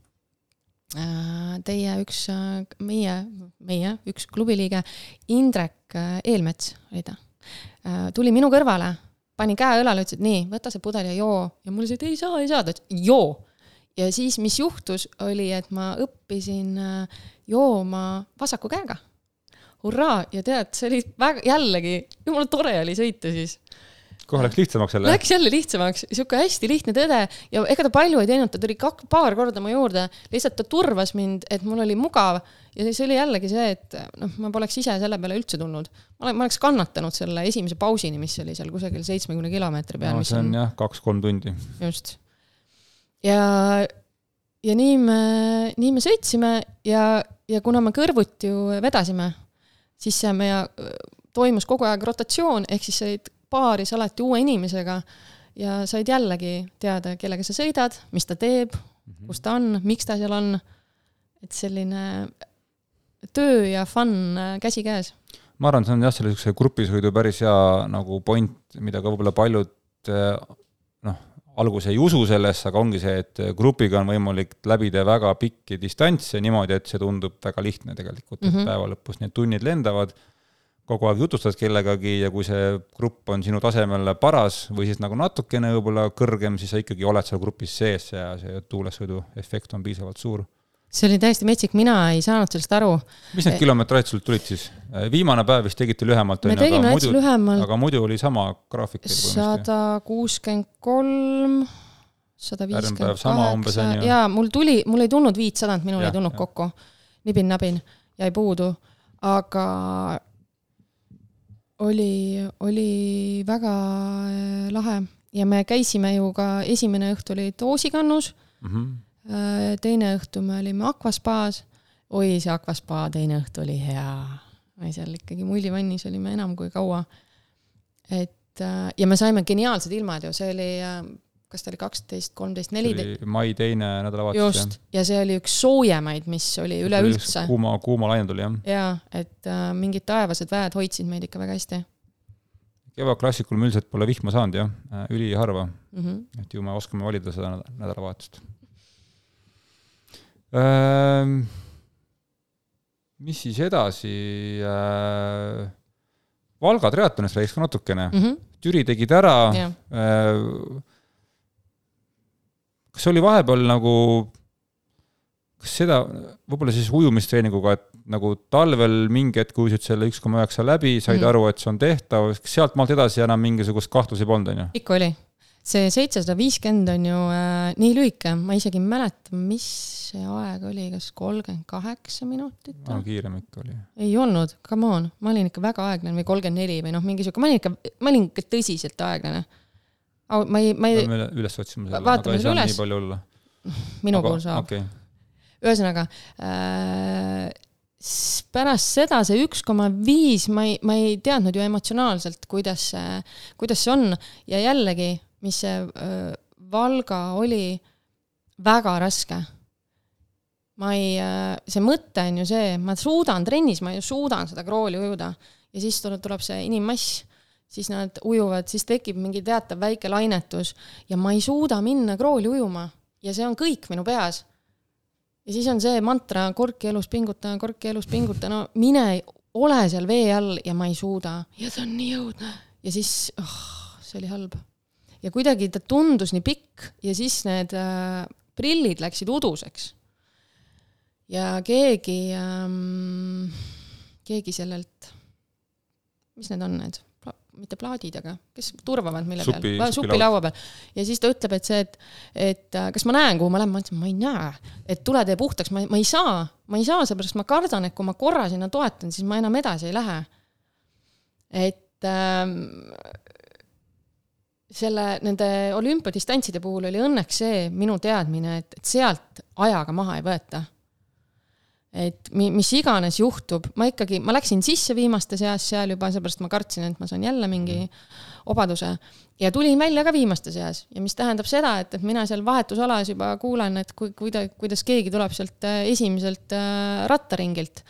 S4: teie üks äh,, meie, meie üks klubiliige, Indrek äh, Eelmets oli ta. Äh,, tuli minu kõrvale, pani käe õlale, ütles, et nii, võta see pudel ja joo. ja mul et ei saa, ei saa, ta ütles joo. ja siis, mis juhtus, oli, et ma õppisin äh, jooma vasaku käega. Hurraa! Ja tead, see oli väga, jällegi, jumala tore oli sõita siis
S2: kohe läks lihtsamaks jälle?
S4: Läks jälle lihtsamaks, sihuke hästi lihtne tõde ja ega ta palju ei teinud, ta tuli kak-, paar korda mu juurde, lihtsalt ta turvas mind, et mul oli mugav ja siis oli jällegi see, et noh, ma poleks ise selle peale üldse tulnud. ma olen, ma oleks kannatanud selle esimese pausini, mis oli seal kusagil seitsmekümne kilomeetri peal
S2: no,. see on, on jah, kaks-kolm tundi.
S4: just. ja, ja nii me, nii me sõitsime ja, ja kuna me kõrvuti ju vedasime, siis see meie toimus kogu aeg rotatsioon, ehk siis olid paaris alati uue inimesega ja said jällegi teada, kellega sa sõidad, mis ta teeb, mhm. kus ta on, miks ta seal on. et selline töö ja fun äh, käsikäes.
S2: ma arvan, see on jah, selle niisuguse grupisõidu päris hea nagu point, mida ka võib-olla paljud äh, noh, alguses ei usu sellesse, aga ongi see, et grupiga on võimalik läbida väga pikki distantse niimoodi, et see tundub väga lihtne tegelikult, et mm -hmm. päeva lõpus need tunnid lendavad kogu aeg jutustad kellegagi ja kui see grupp on sinu tasemel paras või siis nagu natukene võib-olla kõrgem, siis sa ikkagi oled seal grupis sees ja see tuulesõidu efekt on piisavalt suur.
S4: see oli täiesti metsik, mina ei saanud sellest aru.
S2: mis need kilomeetrid sul tulid siis? viimane päev vist tegite lühemalt,
S4: on ju, aga muidu, lühemalt.
S2: aga muidu oli sama graafik.
S4: sada kuuskümmend kolm, sada viiskümmend kaheksa, jaa, mul tuli, mul ei tulnud viitsadat, minul ja, ei tulnud ja. kokku. nibin-nabin, jäi puudu, aga oli, oli väga äh, lahe ja me käisime ju ka, esimene õhtu oli Toosikannus mm, -hmm. teine õhtu me olime Aquaspaas. oi, see Aquaspa teine õhtu oli hea. me seal ikkagi mullivannis olime enam kui kaua. et äh, ja me saime geniaalsed ilmad ju, see oli kas ta oli kaksteist, kolmteist, neliteist.
S2: mai teine nädalavahetus.
S4: just, ja see oli üks soojemaid, mis oli üleüldse.
S2: kuuma, kuuma laine tuli jah.
S4: jaa, et äh, mingid taevased väed hoidsid meid ikka väga hästi.
S2: kevadklassikul me üldiselt pole vihma saanud jah, äh, üliharva mm. -hmm. et ju me oskame valida seda nädalavahetust ähm,. mis siis edasi äh,? Valga triatlonist räägiks ka natukene mm. -hmm. Türi tegid ära yeah. äh, kas oli vahepeal nagu, kas seda, võib-olla siis ujumistreeninguga, et nagu talvel mingi hetk ujusid selle üks koma üheksa läbi, said mm. aru, et see on tehtav, sealtmaalt edasi enam mingisugust kahtlusi polnud, on ju?
S4: ikka oli. see seitsesada viiskümmend on ju äh, nii lühike, ma isegi ei mäleta, mis see aeg oli, kas kolmkümmend kaheksa minutit
S2: no,? kiirem ikka oli.
S4: ei olnud, come on, ma olin ikka väga aeglane või kolmkümmend neli või noh, mingi sihuke, ma olin ikka, ma olin ikka tõsiselt aeglane. Ma ei, ma ei.
S2: me üles otsime selle,
S4: aga ei saa üles.
S2: nii palju olla. *laughs*
S4: minu puhul saab
S2: okay..
S4: ühesõnaga äh, pärast seda see üks koma viis, ma ei, ma ei teadnud ju emotsionaalselt, kuidas see, kuidas see on ja jällegi mis see äh, Valga oli väga raske. ma ei, äh, see mõte on ju see, ma suudan trennis, ma ju suudan seda krooli ujuda ja siis tuleb, tuleb see inimmass, siis nad ujuvad, siis tekib mingi teatav väike lainetus ja ma ei suuda minna krooli ujuma ja see on kõik minu peas. ja siis on see mantra korki elus pinguta, korki elus pinguta, no mine, ole seal vee all ja ma ei suuda. Ja see on nii õudne. Ja siis oh, see oli halb. Ja kuidagi ta tundus nii pikk ja siis need äh, prillid läksid uduseks. ja keegi ähm,, keegi sellelt, mis need on need mitte plaadid, aga kes turvavad mille
S2: supi,
S4: peal, supilaua peal. ja siis ta ütleb, et see, et, et äh, kas ma näen, kuhu ma lähen, ma ütlesin, ma ei näe, et tule tee puhtaks, ma, ma ei saa, ma ei saa, seepärast ma kardan, et kui ma korra sinna toetan, siis ma enam edasi ei lähe. et ähm, selle, nende olümpiadistantside puhul oli õnneks see minu teadmine, et, et sealt ajaga maha ei võeta. Et mi-, mis iganes juhtub, ma ikkagi, ma läksin sisse viimaste seas seal juba, seepärast ma kartsin, et ma saan jälle mingi obaduse ja tulin välja ka viimaste seas ja mis tähendab seda, et, et mina seal vahetusalas juba kuulan, et kui, kuida-, kuidas keegi tuleb sealt äh, esimeselt äh, rattaringilt.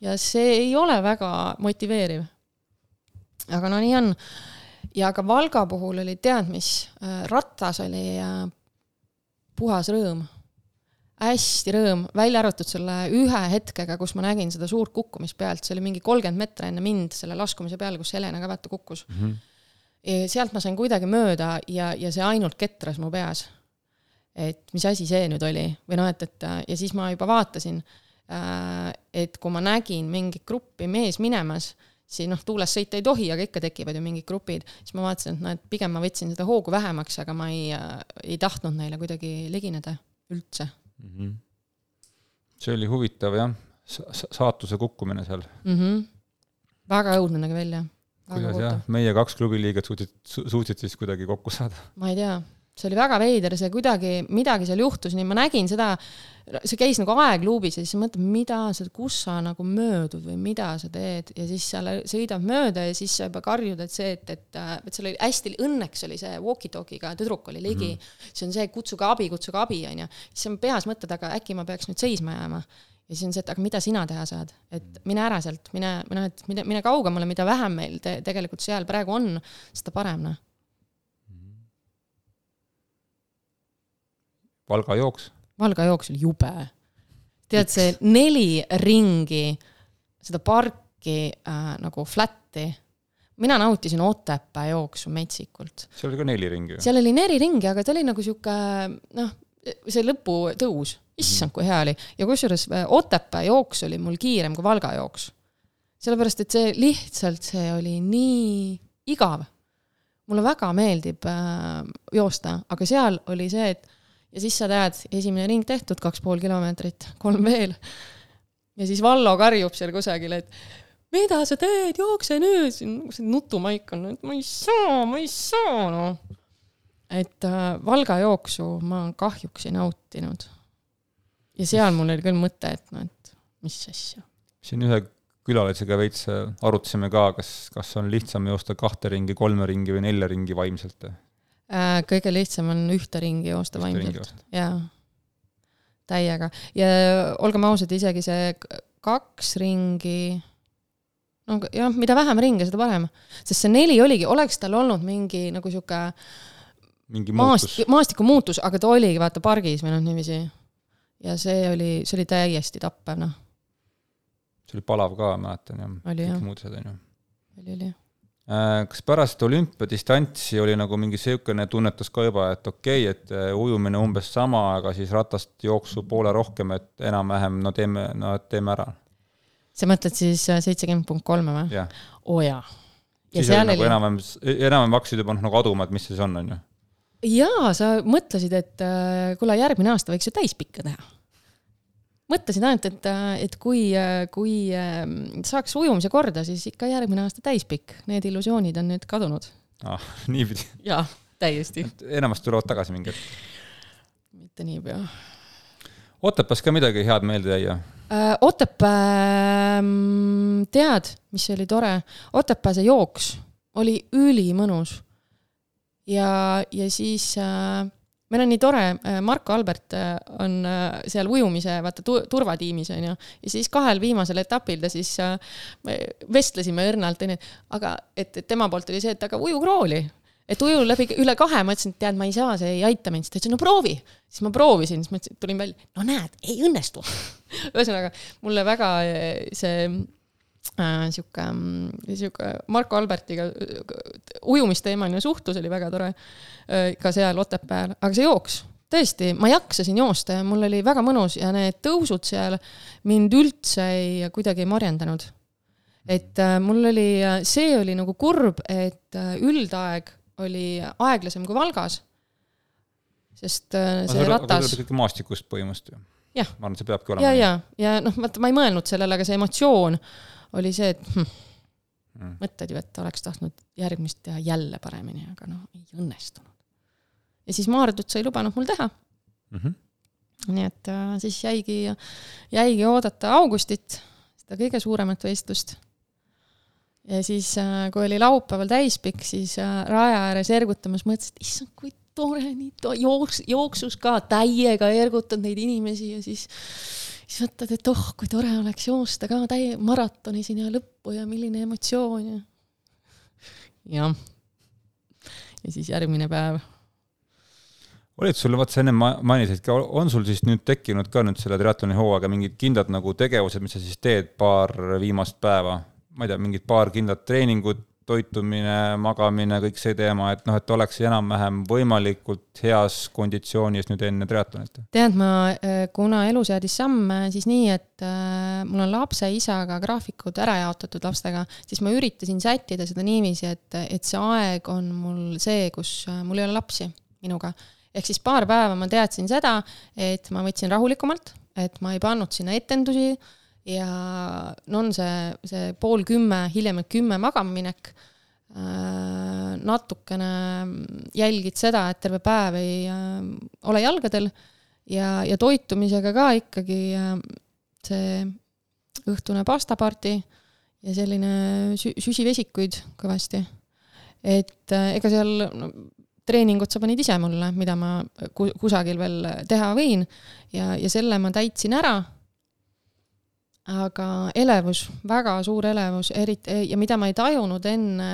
S4: ja see ei ole väga motiveeriv. aga no nii on ja ka Valga puhul oli tead mis, äh, ratas oli äh, puhas rõõm. Hästi rõõm, välja arvatud selle ühe hetkega, kus ma nägin seda suurt kukkumist pealt, see oli mingi kolmkümmend meetrit enne mind selle laskumise peal, kus Helena ka vaata kukkus mm. -hmm. sealt ma sain kuidagi mööda ja, ja see ainult ketras mu peas. et mis asi see nüüd oli või noh, et, et ja siis ma juba vaatasin, äh, et kui ma nägin mingit gruppi mees minemas siis noh, tuules sõita ei tohi, aga ikka tekivad ju mingid grupid, siis ma vaatasin, et noh, et pigem ma võtsin seda hoogu vähemaks, aga ma ei, äh, ei tahtnud neile kuidagi ligineda üldse mm.
S2: -hmm. see oli huvitav jah, saatuse kukkumine seal
S4: mm. -hmm. väga õudne nägi välja.
S2: kuidas jah, meie kaks klubi liiget suutsid, suutsid siis kuidagi kokku saada?
S4: ma ei tea see oli väga veider, see kuidagi, midagi seal juhtus, nii ma nägin seda, see käis nagu aegluubis ja siis mõtled, mida sa, kus sa nagu möödud või mida sa teed ja siis sa sõidad mööda ja siis sa juba karjud, et see, et, et, et seal oli hästi, õnneks oli see walkie-talkie'ga tüdruk oli ligi mm. -hmm. see on see, kutsuge abi, kutsuge abi, onju. siis on peas mõtted, aga äkki ma peaks nüüd seisma jääma. ja siis on see, et aga mida sina teha saad, et mine ära sealt, mine, et mine, mine kaugemale, mida vähem meil te, tegelikult seal praegu on, seda parem, noh
S2: Valga jooks.
S4: Valga jooks oli jube. tead, see neli ringi, seda parki äh, nagu flat'i, mina nautisin Otepää jooksu metsikult.
S2: seal oli ka neli ringi ju?
S4: seal oli neli ringi, aga ta oli nagu sihuke noh, see lõputõus, issand, kui hea oli. ja kusjuures äh, Otepää jooks oli mul kiirem kui Valga jooks. sellepärast, et see lihtsalt, see oli nii igav. mulle väga meeldib äh, joosta, aga seal oli see, et ja siis sa tead, esimene ring tehtud, kaks pool kilomeetrit, kolm veel. ja siis Vallo karjub seal kusagil, et mida sa teed, jookse nüüd, see nutumaik on, et ma ei saa, ma ei saa, noh. et äh, Valga jooksu ma kahjuks ei nautinud. ja seal mul oli küll mõte, et noh, et mis asja.
S2: siin ühe külalisega veits äh, arutasime ka, kas, kas on lihtsam joosta kahte ringi, kolme ringi või nelja ringi vaimselt
S4: Äh, kõige lihtsam on ühte ringi joosta vaimselt, jaa. täiega ja olgem ausad, isegi see kaks ringi, no jah, mida vähem ringe, seda parem. sest see neli oligi, oleks tal olnud mingi nagu sihuke
S2: mingi maast-,
S4: maastikumuutus, aga ta oligi vaata pargis või noh, niiviisi. ja see oli, see oli täiesti tappev, noh.
S2: see oli palav ka, mäletan jah.
S4: kõik
S2: muud asjad, on ju.
S4: oli, oli
S2: Äh, kas pärast olümpiadistantsi oli nagu mingi niisugune tunnetus ka juba, et okei okay,, et äh, ujumine umbes sama, aga siis ratast jooksu poole rohkem, et enam-vähem no teeme, no teeme ära?
S4: sa mõtled siis äh, seitsekümmend punkt kolme või? oo jaa.
S2: siis oli nagu oli... enam-vähem, enam-vähem hakkasid juba noh nagu aduma, et mis see siis on, on ju?
S4: jaa, sa mõtlesid, et äh, kuule, järgmine aasta võiks ju täispikka teha. Mõtlesin ainult, et, äh, et kui, kui ähm, saaks ujumise korda, siis ikka järgmine aasta täispikk. Need illusioonid on nüüd kadunud.
S2: ah, *laughs* niipidi?
S4: jaa, täiesti.
S2: enamasti tulevad tagasi mingi hetk?
S4: mitte niipea.
S2: Otepääs ka midagi head meelde jäi?
S4: Otepää, mm, tead, mis oli tore? Otepää see jooks oli ülimõnus ja, ja siis äh, meil on nii tore, äh, Marko Albert äh, on äh, seal ujumise, vaata, turvatiimis, on ju, ja siis kahel viimasel etapil ta siis vestlesime õrnalt, onju, aga et, et tema poolt oli see, et aga uju krooli. et uju läbi üle kahe, ma ütlesin, et tead, ma ei saa, see ei aita mind, siis ta ütles, no proovi. siis ma proovisin, siis ma ütlesin, tulin välja, no näed, ei õnnestu. *laughs* Ühesõnaga, mulle väga see sihuke, sihuke Marko Albertiga ujumisteemaline suhtlus oli väga tore äh, ka seal Otepääl, aga see jooks, tõesti, ma jaksasin joosta ja mul oli väga mõnus ja need tõusud seal mind üldse ei, kuidagi ei marjendanud. et äh, mul oli, see oli nagu kurb, et äh, üldaeg oli aeglasem kui Valgas, sest äh, see aga ratas.
S2: ikkagi maastikust põhimõtteliselt ju. ma arvan, et see peabki olema.
S4: ja, ja, ja noh, vaata, ma ei mõelnud sellele, aga see emotsioon oli see, et hm, mm. mõtled ju, et oleks tahtnud järgmist teha jälle paremini, aga noh, ei õnnestunud. ja siis Maardut sai lubanud mul teha mm. -hmm. nii et äh, siis jäigi, jäigi oodata augustit, seda kõige suuremat võistlust. ja siis äh,, kui oli laupäeval täispikk, siis äh, raja ääres ergutamas mõtlesin, et issand, kui tore, nii to-, jooks, jooksus ka täiega ergutad neid inimesi ja siis siis mõtled, et oh, kui tore oleks joosta ka täie maratoni sinna lõppu ja milline emotsioon ja. jah. ja siis järgmine päev.
S2: olid sul, vaat sa enne mainisidki, on sul siis nüüd tekkinud ka nüüd selle triatloni hooaega mingid kindlad nagu tegevused, mis sa siis teed paar viimast päeva? ma ei tea, mingid paar kindlat treeningut toitumine, magamine, kõik see teema, et noh, et oleks enam-vähem võimalikult heas konditsioonis nüüd enne triatlonit?
S4: tead, ma, äh, kuna elu seadis samme siis nii, et äh, mul on lapse isaga graafikud ära jaotatud lastega, siis ma üritasin sättida seda niiviisi, et, et see aeg on mul see, kus äh, mul ei ole lapsi minuga. ehk siis paar päeva ma teadsin seda, et ma võtsin rahulikumalt, et ma ei pannud sinna etendusi ja no on see, see pool kümme, hiljemalt kümme magama minek äh,, natukene jälgid seda, et terve päev ei äh, ole jalgadel ja, ja toitumisega ka ikkagi äh, see õhtune pastaparti ja selline sü-, süsivesikuid kõvasti. et äh, ega seal no, treeningut sa panid ise mulle, mida ma kusagil veel teha võin ja, ja selle ma täitsin ära aga elevus, väga suur elevus, eriti, ja mida ma ei tajunud enne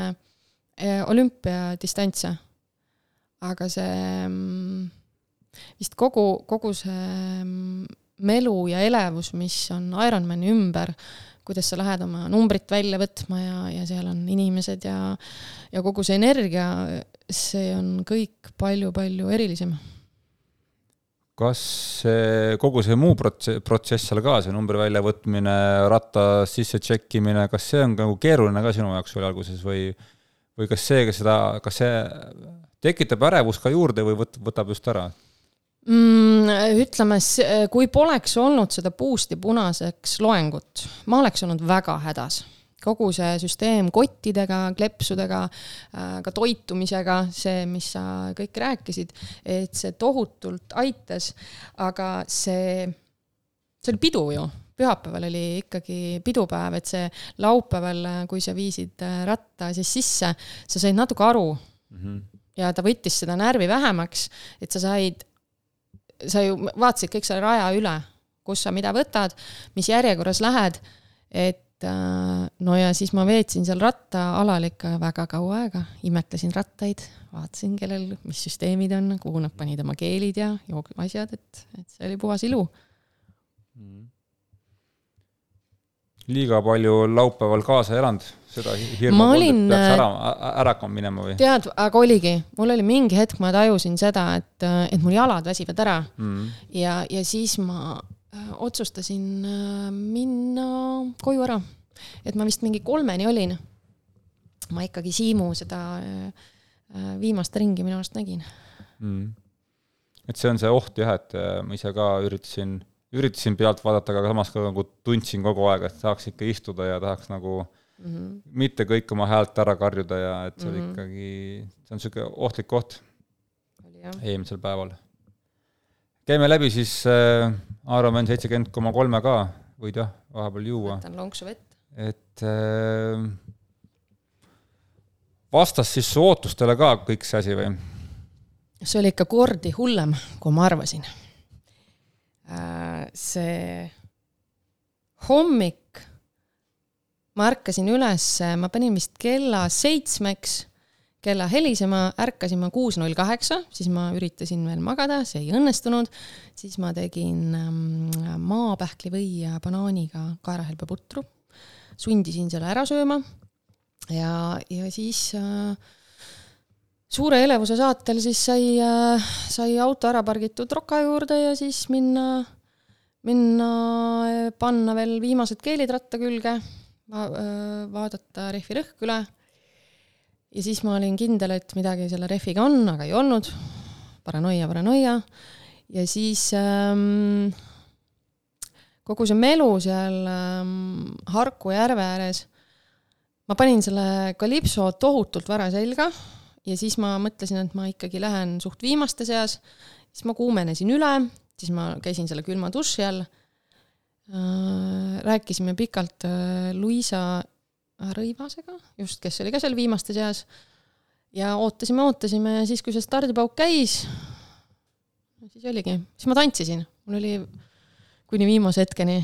S4: eh, olümpiadistantse. aga see mm, vist kogu, kogu see mm, melu ja elevus, mis on Ironmani ümber, kuidas sa lähed oma numbrit välja võtma ja, ja seal on inimesed ja, ja kogu see energia, see on kõik palju-palju erilisem
S2: kas kogu see muu protsess, protsess seal ka, see numbri väljavõtmine, ratta sisse tšekkimine, kas see on nagu keeruline ka sinu jaoks oli alguses või, või kas see, kas seda, kas see tekitab ärevust ka juurde või võt-, võtab just ära
S4: mm,? Ütleme, kui poleks olnud seda boost'i punaseks loengut, ma oleks olnud väga hädas kogu see süsteem kottidega, kleepsudega, äh, ka toitumisega, see, mis sa kõik rääkisid, et see tohutult aitas, aga see, see oli pidu ju pühapäeval oli ikkagi pidupäev, et see laupäeval, kui sa viisid äh, ratta siis sisse, sa said natuke aru mm. -hmm. ja ta võttis seda närvi vähemaks, et sa said, sa ju vaatasid kõik selle raja üle, kus sa mida võtad, mis järjekorras lähed, et Äh, no ja siis ma veetsin seal rattaalal ikka väga kaua aega, imetlesin rattaid, vaatasin, kellel, mis süsteemid on, kuhu nad panid oma keelid ja asjad, et, et see oli puhas ilu. Mm..
S2: liiga palju laupäeval kaasa elanud, seda hirmu
S4: olin,
S2: peaks ära, ära hakkama minema või?
S4: tead, aga oligi, mul oli mingi hetk, ma tajusin seda, et, et mul jalad väsivad ära. Mm. ja, ja siis ma Äh, otsustasin äh, minna koju ära. et ma vist mingi kolmeni olin. ma ikkagi Siimu seda äh, viimast ringi minu arust nägin
S2: mm.. et see on see oht jah, et äh, ma ise ka üritasin, üritasin pealt vaadata, aga samas ka nagu tundsin kogu aeg, et tahaks ikka istuda ja tahaks nagu mm -hmm. mitte kõik oma häält ära karjuda ja et see mm -hmm. oli ikkagi, see on niisugune ohtlik koht eelmisel päeval. Käime läbi siis äh, Ironman seitsekümmend koma kolme ka, võid jah, vahepeal juua.
S4: võtan lonksu vett.
S2: et äh, vastas siis su ootustele ka kõik see asi või?
S4: see oli ikka kordi hullem, kui ma arvasin. Äh, see hommik, ma ärkasin üles, ma panin vist kella seitsmeks, kella helisema, ärkasin ma kuus null kaheksa, siis ma üritasin veel magada, see ei õnnestunud, siis ma tegin ähm, maapähklivõi ja banaaniga kaerahelbeputru, sundisin selle ära sööma. Ja, ja siis äh, suure elevuse saatel siis sai äh,, sai auto ära pargitud roka juurde ja siis minna, minna, panna veel viimased keelid ratta külge va, äh, vaadata rehvi rõhk üle. Ja siis ma olin kindel, et midagi selle rehviga on, aga ei olnud. paranoia, paranoia. ja siis ähm, kogu see melu seal ähm, Harku järve ääres, ma panin selle kalipso tohutult vara selga ja siis ma mõtlesin, et ma ikkagi lähen suht viimaste seas, siis ma kuumenesin üle, siis ma käisin selle külma duši all äh,, rääkisime pikalt äh, Luisa Rõivasega, just, kes oli ka seal viimaste seas, ja ootasime, ootasime ja siis, kui see stardipauk käis, siis oligi, siis ma tantsisin, mul oli kuni viimase hetkeni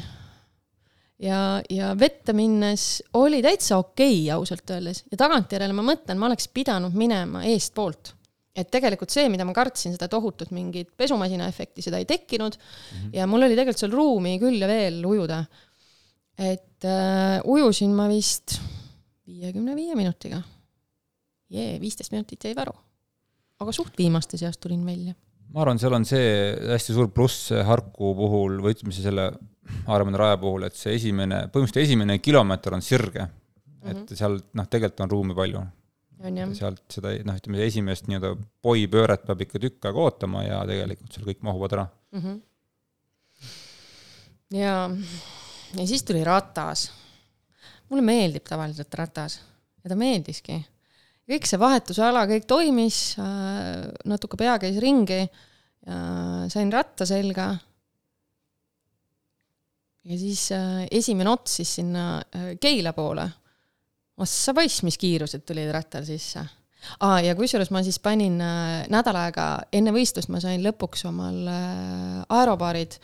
S4: ja, ja vette minnes oli täitsa okei okay, ausalt öeldes ja tagantjärele ma mõtlen, ma oleks pidanud minema eestpoolt. et tegelikult see, mida ma kartsin, seda tohutut mingit pesumasina efekti, seda ei tekkinud mm -hmm. ja mul oli tegelikult seal ruumi küll ja veel ujuda. Et äh, ujusin ma vist viiekümne viie minutiga. jee, viisteist minutit jäi varu. aga suht viimaste seast tulin välja
S2: ma arvan, seal on see hästi suur pluss Harku puhul või ütleme siis selle Aaremani raja puhul, et see esimene, põhimõtteliselt esimene kilomeeter on sirge mm. -hmm. et seal noh, tegelikult on ruumi palju. sealt seda noh, ütleme esimest nii-öelda poipööret peab ikka tükk aega ootama ja tegelikult seal kõik mahuvad ära mm. -hmm.
S4: ja, ja siis tuli ratas. mulle meeldib tavaliselt ratas ja ta meeldiski. kõik see vahetusala, kõik toimis, äh, natuke pea käis ringi, sain ratta selga ja siis äh, esimene ots siis sinna äh, Keila poole. ossa poiss, mis kiirused tulid rattal sisse. Aa, ja kusjuures ma siis panin äh, nädal aega enne võistlust, ma sain lõpuks omal äh, aerobaarid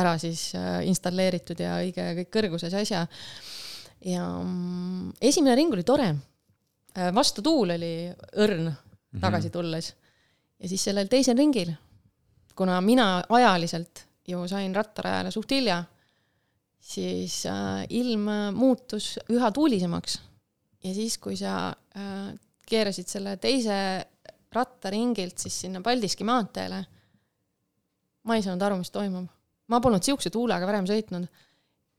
S4: ära siis äh, installeeritud ja õige kõik kõrguses asja. ja mm, esimene ring oli tore äh,. vastutuul oli õrn mhm. tagasi tulles. ja siis sellel teisel ringil, kuna mina ajaliselt ju sain rattarajale suht hilja siis ilm muutus üha tuulisemaks. ja siis, kui sa keerasid selle teise rattaringilt siis sinna Paldiski maanteele, ma ei saanud aru, mis toimub. ma polnud siukse tuulega varem sõitnud.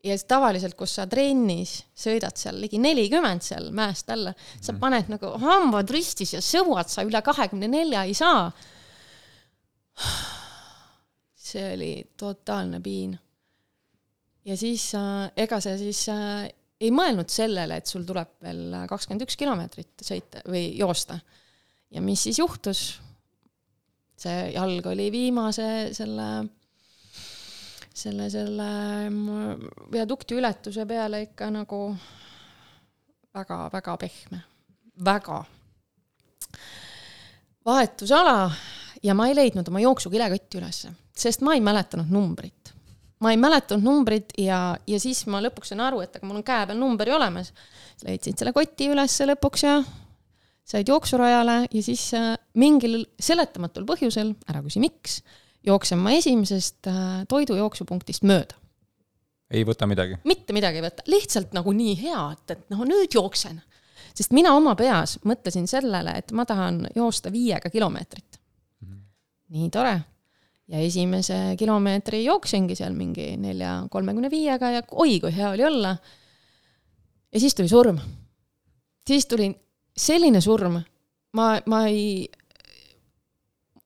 S4: ja siis tavaliselt, kus sa trennis sõidad seal ligi nelikümmend seal mäest alla, sa mhm. paned nagu hambad ristis ja sõuad sa üle kahekümne nelja ei saa. see oli totaalne piin ja siis äh, ega see siis äh, ei mõelnud sellele, et sul tuleb veel kakskümmend üks kilomeetrit sõita või joosta. ja mis siis juhtus? see jalg oli viimase selle, selle, selle viadukti ületuse peale ikka nagu väga-väga pehme, väga. vahetusala ja ma ei leidnud oma jooksukilekotti ülesse, sest ma ei mäletanud numbrit ma ei mäletanud numbrit ja, ja siis ma lõpuks sain aru, et aga mul on käe peal number ju olemas. leidsid selle koti ülesse lõpuks ja said jooksurajale ja siis äh, mingil seletamatul põhjusel, ära küsi, miks, jooksen ma esimesest äh, toidujooksupunktist mööda.
S2: ei võta midagi?
S4: mitte midagi ei võta, lihtsalt nagu nii hea, et, et noh, nüüd jooksen. sest mina oma peas mõtlesin sellele, et ma tahan joosta viiega kilomeetrit. -hmm. nii tore ja esimese kilomeetri jooksingi seal mingi nelja kolmekümne viiega ja oi kui hea oli olla. ja siis tuli surm. siis tuli selline surm, ma, ma ei,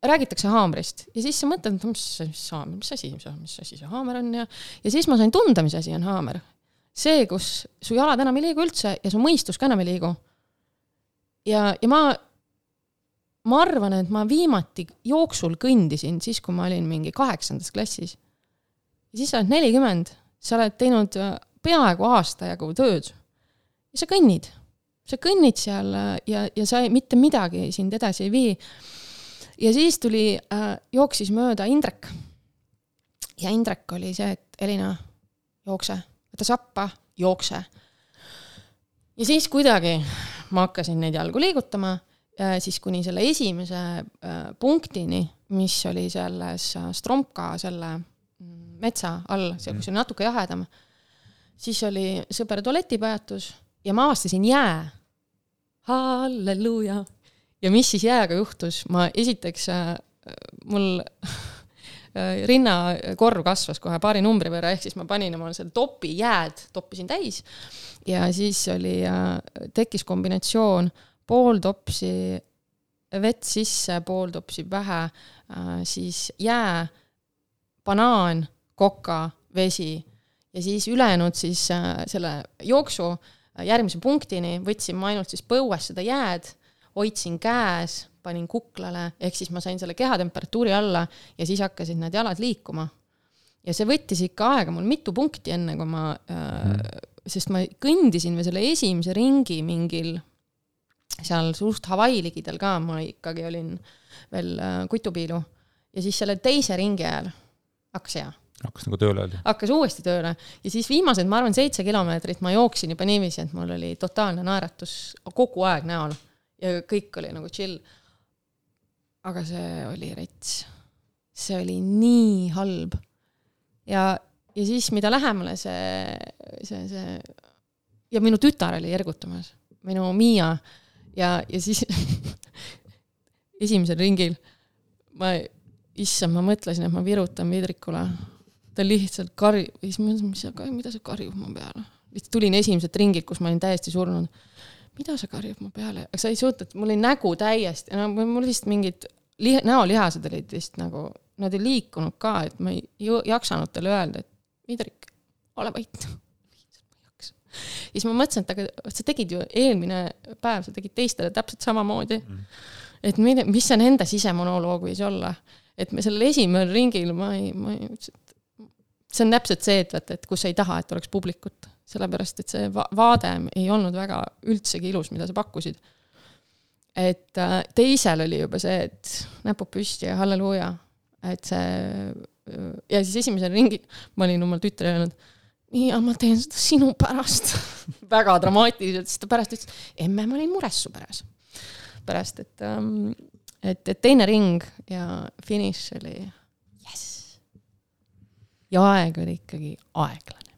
S4: räägitakse haamrist ja siis sa mõtled, mis, mis haamer, mis asi, mis asi see haamer on ja, ja siis ma sain tunda, mis asi on haamer. see, kus su jalad enam ei liigu üldse ja su mõistus ka enam ei liigu. ja, ja ma, ma arvan, et ma viimati jooksul kõndisin siis, kui ma olin mingi kaheksandas klassis. ja siis sa oled nelikümmend, sa oled teinud äh, peaaegu aasta jagu tööd ja sa kõnnid sa kõnnid seal äh, ja, ja sa ei, mitte midagi sind edasi ei vii. ja siis tuli äh,, jooksis mööda Indrek. ja Indrek oli see, et Elina, jookse, võta sappa, jookse. ja siis kuidagi ma hakkasin neid jalgu liigutama siis kuni selle esimese äh, punktini, mis oli selles äh, Stromka selle mm, metsa all, seal, kus oli natuke jahedam, siis oli sõber tualetipeatus ja ma avastasin jää! Halleluuja. ja mis siis jääga juhtus, ma esiteks äh,, mul äh, rinnakorv kasvas kohe paari numbri võrra, ehk siis ma panin oma selle topi jääd, toppisin täis. Ja siis oli äh,, tekkis kombinatsioon pool topsi vett sisse, pool topsi pähe äh,, siis jää, banaan, koka, vesi ja siis ülejäänud siis äh, selle jooksu äh, järgmise punktini võtsin ma ainult siis põues seda jääd, hoidsin käes, panin kuklale, ehk siis ma sain selle kehatemperatuuri alla ja siis hakkasid need jalad liikuma. ja see võttis ikka aega mul mitu punkti, enne kui ma mm., sest ma kõndisin veel selle esimese ringi mingil seal suht Hawaii ligidal ka, ma ikkagi olin veel äh, kutupiilu ja siis selle teise ringi ajal hakkas hea
S2: hakkas nagu tööle jälle?
S4: hakkas uuesti tööle ja siis viimased, ma arvan, seitse kilomeetrit ma jooksin juba niiviisi, et mul oli totaalne naeratus kogu aeg näol ja kõik oli nagu chill. aga see oli rets. see oli nii halb. ja, ja siis, mida lähemale see, see, see ja minu tütar oli ergutamas, minu Miia ja, ja siis *laughs* esimesel ringil ma, issand, ma mõtlesin, et ma virutan vidrikule ta lihtsalt karjub, siis ma mõtlesin, mis sa, mida sa karjub mu peale. lihtsalt tulin esimesed ringid, kus ma olin täiesti surnud. mida sa karjub mu peale, aga sa ei suutnud, mul oli nägu täiesti, no mul lihtsalt mingid liha, näolihased olid vist nagu, nad ei liikunud ka, et ma ei jaksanud talle öelda, et Midrik, ole vait siis ma mõtlesin, et aga sa tegid ju eelmine päev, sa tegid teistele täpselt samamoodi. Mm.. et mida, mis see nende sisemonoloog võis olla, et me sellel esimesel ringil ma ei, ma ei, see on täpselt see, et vaata, et kus ei taha, et oleks publikut, sellepärast et see va vaade ei olnud väga üldsegi ilus, mida sa pakkusid. et äh, teisel oli juba see, et näpud püsti ja halleluuja, et see ja siis esimesel ringil ma olin oma tütrele öelnud, nii, ma teen seda sinu pärast *laughs* väga dramaatiliselt, siis ta pärast ütles, emme, ma olin mures su pärast. pärast, et ähm,, et, et teine ring ja finiš oli ja aeg oli ikkagi aeglane.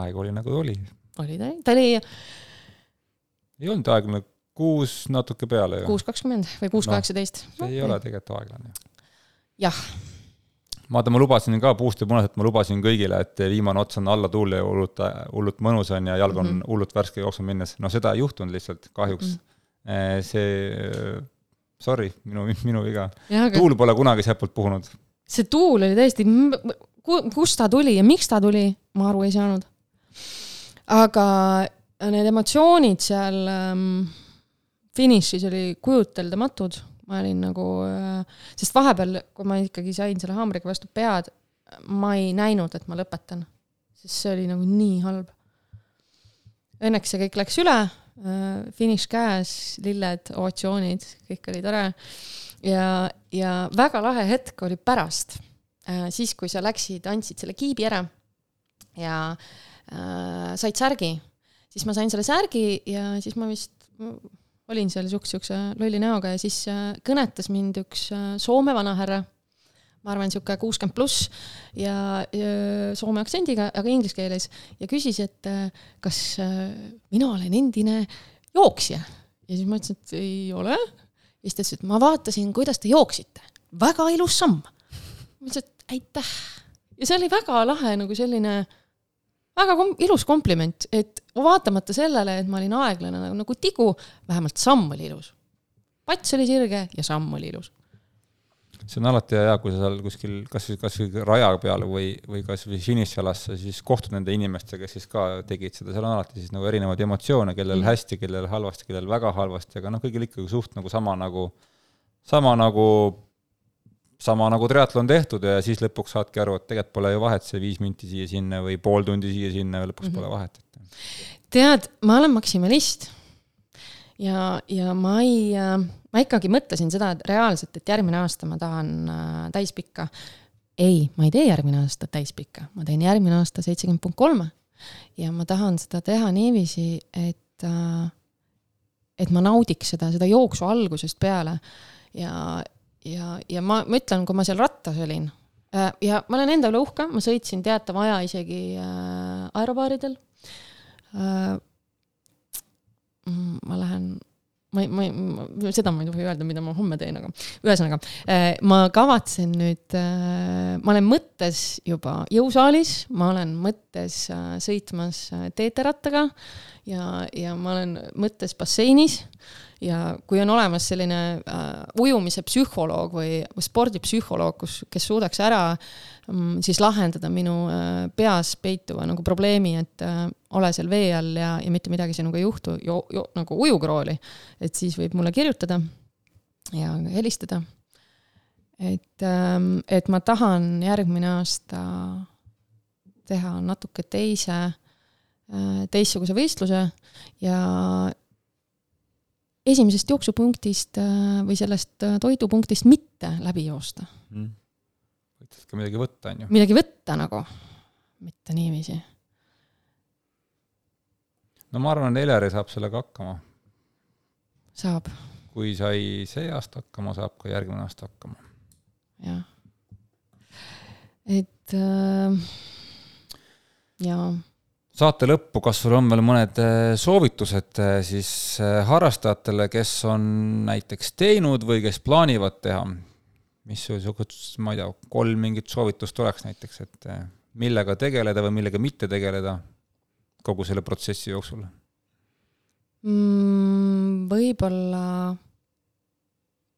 S2: aeg oli nagu oli.
S4: oli ta, ta oli.
S2: ei olnud aeglane, kuus natuke peale ju.
S4: kuus kakskümmend või kuus kaheksateist
S2: no,. ei ole tegelikult aeglane.
S4: jah.
S2: Vaata, ma lubasin ka puust ja punaselt, ma lubasin kõigile, et viimane ots on alla tuul ja hullult, hullult mõnus on ja jalg on mm -hmm. hullult värske jooksma minnes. no seda ei juhtunud lihtsalt, kahjuks mm. -hmm. see, sorry, minu, minu viga. tuul pole kunagi sealtpoolt puhunud
S4: see tuul oli täiesti kust ta tuli ja miks ta tuli, ma aru ei saanud. aga need emotsioonid seal ähm, finišis oli kujuteldamatud, ma olin nagu äh,, sest vahepeal, kui ma ikkagi sain selle haamriga vastu pead, ma ei näinud, et ma lõpetan, sest see oli nagu nii halb. Õnneks see kõik läks üle äh,, finiš käes, lilled, ovatsioonid, kõik oli tore. ja, ja väga lahe hetk oli pärast Äh, siis, kui sa läksid, andsid selle kiibi ära ja äh, said särgi, siis ma sain selle särgi ja siis ma vist olin seal siukse, siukse lolli näoga ja siis äh, kõnetas mind üks äh, Soome vanahärra, ma arvan, sihuke kuuskümmend pluss ja, ja soome aktsendiga, aga inglise keeles ja küsis, et äh, kas äh, mina olen endine jooksja ja siis ma ütlesin, et ei ole. ja siis ta ütles, et ma vaatasin, kuidas te jooksite, väga ilus samm. ma ütlesin, et aitäh. ja see oli väga lahe nagu selline väga kom ilus kompliment, et vaatamata sellele, et ma olin aeglane nagu, nagu tigu, vähemalt samm oli ilus. pats oli sirge ja samm oli ilus.
S2: see on alati hea, kui sa seal kuskil kasvõi, kasvõi raja peal või, või kasvõi finišialas sa siis kohtud nende inimestega, kes siis ka tegid seda, seal on alati siis nagu erinevaid emotsioone, kellel mm. hästi, kellel halvasti, kellel väga halvasti, aga noh, kõigil ikkagi suht nagu sama nagu, sama nagu, sama nagu triatlon tehtud ja siis lõpuks saadki aru, et tegelikult pole ju vahet, see viis minti siia-sinna või pool tundi siia-sinna lõpuks mm -hmm. pole vahet, et.
S4: tead, ma olen maksimalist ja, ja ma ei ma ikkagi mõtlesin seda, et reaalselt, et järgmine aasta ma tahan äh, täispikka. ei, ma ei tee järgmine aasta täispikka, ma teen järgmine aasta seitsekümmend punkt kolme. ja ma tahan seda teha niiviisi, et äh,, et ma naudiks seda, seda jooksu algusest peale. ja, ja, ja ma, ma ütlen, kui ma seal rattas olin äh, ja ma olen enda üle uhke, ma sõitsin teatava aja isegi äh, aerobaaridel äh,. ma lähen ma ei, ma ei, seda ma ei tohi öelda, mida ma homme teen, aga ühesõnaga, ma kavatsen nüüd, ma olen mõttes juba jõusaalis, ma olen mõttes sõitmas teeterattaga ja, ja ma olen mõttes basseinis ja kui on olemas selline äh, ujumise psühholoog või, või spordipsühholoog, kus, kes suudaks ära mm, siis lahendada minu äh, peas peituva nagu probleemi, et äh, ole seal vee all ja, ja mitte midagi sinuga ei juhtu, nagu ujukrooli, et siis võib mulle kirjutada ja helistada. et ähm,, et ma tahan järgmine aasta teha natuke teise äh,, teistsuguse võistluse ja esimesest jooksupunktist äh, või sellest äh, toidupunktist mitte läbi joosta mm..
S2: võtad ka midagi võtta, on ju.
S4: midagi võtta nagu, mitte niiviisi.
S2: no ma arvan, et Eleri saab sellega hakkama.
S4: saab.
S2: kui sai see aasta hakkama, saab ka järgmine aasta hakkama.
S4: jah. et äh, jaa
S2: saate lõppu, kas sul on veel mõned äh, soovitused äh, siis äh, harrastajatele, kes on näiteks teinud või kes plaanivad teha? mis sul niisugust, ma ei tea, kolm mingit soovitust oleks näiteks, et millega tegeleda või millega mitte tegeleda kogu selle protsessi jooksul
S4: mm,? Võib-olla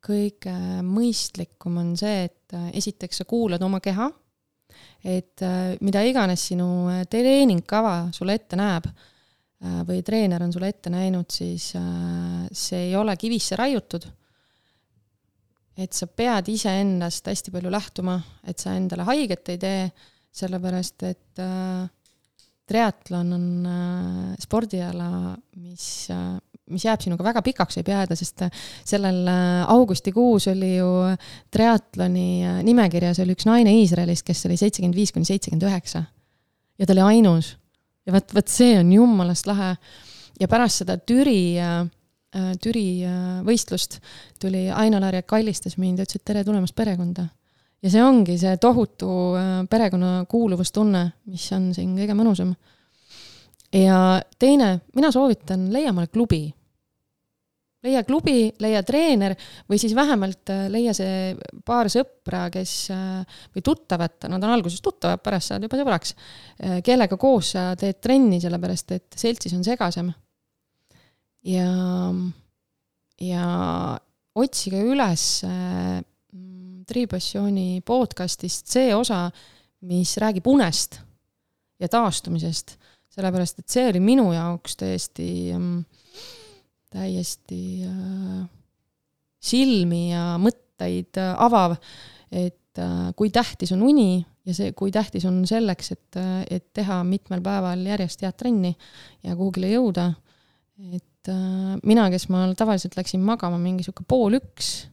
S4: kõige mõistlikum on see, et esiteks sa kuulad oma keha et äh, mida iganes sinu äh, treeningkava sulle ette näeb äh, või treener on sulle ette näinud, siis see ei ole kivisse raiutud. et sa pead iseendast hästi palju lähtuma, et sa endale haiget ei tee, sellepärast et triatlon on spordiala, mis mis jääb sinuga väga pikaks, võib jääda, sest äh, sellel äh, augustikuus oli ju triatloni äh, nimekirjas oli üks naine Iisraelist, kes oli seitsekümmend viis kuni seitsekümmend üheksa. ja ta oli ainus. ja vot, vot see on jumalast lahe. ja pärast seda Türi Türi võistlust tuli Aino-Larja kallistas mind ja ütles, et tere tulemast perekonda. ja see ongi see tohutu perekonna kuuluvustunne, mis on siin kõige mõnusam ja teine, mina soovitan, leia omale klubi. leia klubi, leia treener või siis vähemalt äh, leia see paar sõpra, kes äh, või tuttavat, nad on alguses tuttavad, pärast saad juba sõbraks, äh, kellega koos sa teed trenni, sellepärast et seltsis on segasem. ja, ja otsige üles Tripassiooni podcastist see osa, mis räägib unest ja taastumisest sellepärast et see oli minu jaoks täiesti, mm, täiesti äh, silmi ja mõtteid äh, avav, et äh, kui tähtis on uni ja see, kui tähtis on selleks, et, et teha mitmel päeval järjest head trenni ja kuhugile jõuda. et mina, kes ma tavaliselt läksin magama mingi sihuke pool üks,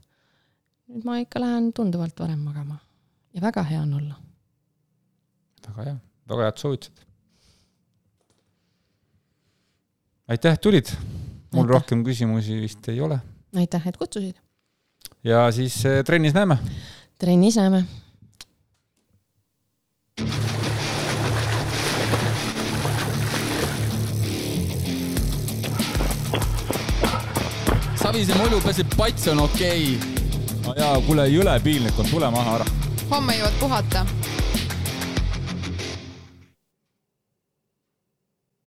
S4: nüüd ma ikka lähen tunduvalt varem magama ja väga hea on olla.
S2: väga hea, väga head soovitused aitäh, et tulid. mul aitäh. rohkem küsimusi vist ei ole.
S4: aitäh, et kutsusid.
S2: ja siis äh, trennis näeme.
S4: trennis näeme.
S1: Savise mulju peseb pats on okei okay..
S2: no jaa, kuule jõle piinlik on, tule maha ära.
S3: homme jõuad puhata